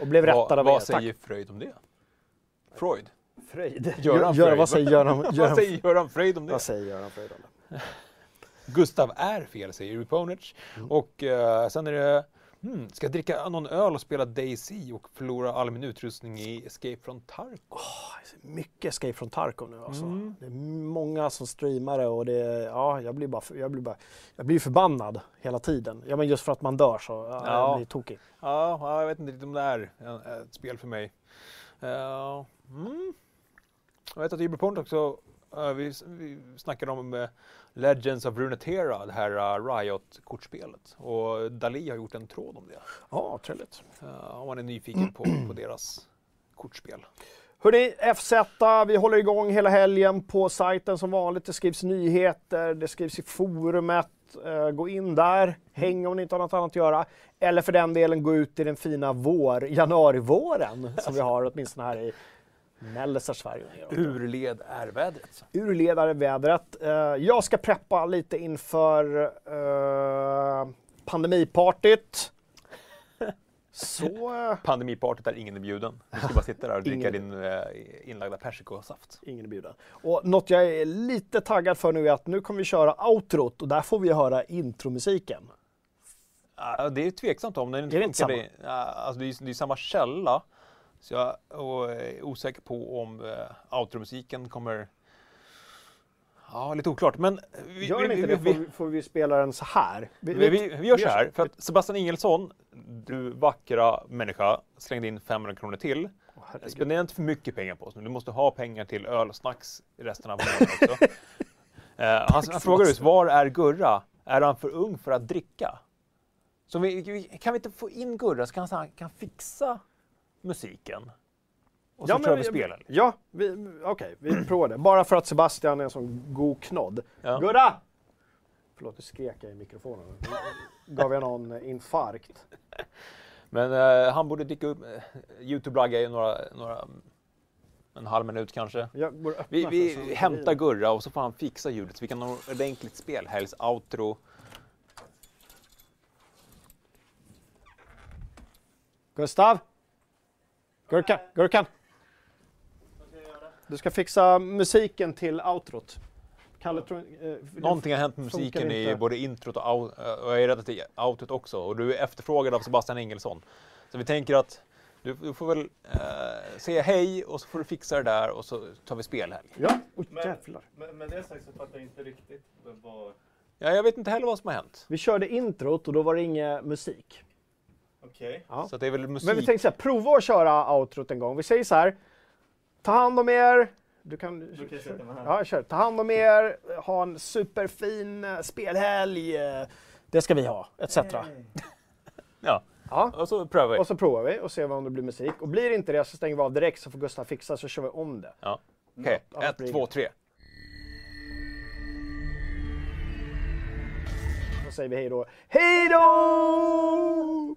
Och blev rättad vad av vad Tack. säger Freud om det? Freud? Fröjd. Göran Gör, Fröjd. vad säger Göran, vad Göran, säger Göran Freud om det? vad säger Göran Fröjd om det? Gustav är fel, säger Ruponich. Mm. Och eh, sen är det, hmm, ska jag dricka någon öl och spela Daisy och förlora all min utrustning i Escape from Tarkov? Mycket Escape från Tarkov nu alltså. Mm. Det är många som streamar det och det, ja, jag blir bara, jag blir bara, jag blir förbannad hela tiden. Ja men just för att man dör så, ja, Ja. jag blir tokig. Ja, ja, jag vet inte riktigt om det är ett spel för mig. Eh, mm. Jag vet att Uberpont också, eh, vi, vi snackade om eh, Legends of Runeterra, det här uh, Riot-kortspelet. Och Dali har gjort en tråd om det. Ja, trevligt. Eh, om man är nyfiken på, på deras kortspel. Hörni, FZ, vi håller igång hela helgen på sajten som vanligt. Det skrivs nyheter, det skrivs i forumet. Eh, gå in där, häng om ni inte har något annat att göra. Eller för den delen gå ut i den fina vår, januarivåren som vi har åtminstone här i mellersta Sverige. Urled är vädret. Urledare vädret. Eh, jag ska preppa lite inför uh, pandemipartyt. Så... eh, Pandemipartyt där ingen är bjuden. Du ska bara sitta där och dricka Ingen. din eh, inlagda persikosaft. Ingen är bjuden. Och något jag är lite taggad för nu är att nu kommer vi köra outrot och där får vi höra intromusiken. Ja, det är tveksamt om den inte Är det inte funkar. Det, alltså det, är, det är samma källa. Så jag är osäker på om uh, outromusiken kommer... Ja, lite oklart. Men vi, Gör den vi, inte vi, det vi, får vi, får vi spela den så här. Vi, vi, vi, vi gör så här. För att Sebastian Ingelsson, du vackra människa, slängde in 500 kronor till. Herregud. Spendera inte för mycket pengar på oss nu. Du måste ha pengar till öl och snacks resten av månaden också. Eh, han, han frågar just, var är Gurra? Är han för ung för att dricka? Så vi, vi, kan vi inte få in Gurra så kan han kan fixa musiken? Och så Ja, kör vi spelen. Ja, vi- okej, vi provar det. Bara för att Sebastian är en sån god knodd. Ja. Gurra! Förlåt, nu skrek jag i mikrofonen. Gav jag någon eh, infarkt? Men eh, han borde dyka upp. Eh, Youtube-lagga i några, några, en halv minut kanske. Vi, vi hämtar. Gurra och så får han fixa ljudet så vi kan ha ett ordentligt spel. Helst outro. Gustav? Gurkan, Gurkan! Du ska fixa musiken till outrot. Kalle tror... Eh, Någonting har hänt med musiken i inte. både introt och, out, eh, och jag är rädd att det är outrot också. Och du är efterfrågad av Sebastian Engelsson. Så vi tänker att du, du får väl eh, säga hej och så får du fixa det där och så tar vi spelhelg. Ja, oj Men- jävlar. Men med det sagt så fattar jag inte riktigt vad... Ja, jag vet inte heller vad som har hänt. Vi körde introt och då var det ingen musik. Okej. Ja. Så det är väl musik. Men vi tänkte så här, prova att köra outrot en gång. Vi säger så här. Ta hand om er. Du kan... Då kan här. Ja, kör. Ta hand om er. Ha en superfin eh, spelhelg. Det ska vi ha, etc. Ja, Ja. och så prövar vi. Och så provar vi och ser om det blir musik. Och blir det inte det så stänger vi av direkt så får Gustav fixa så kör vi om det. Ja. Okej, Annars ett, två, tre. Då säger vi hej då. Hej då!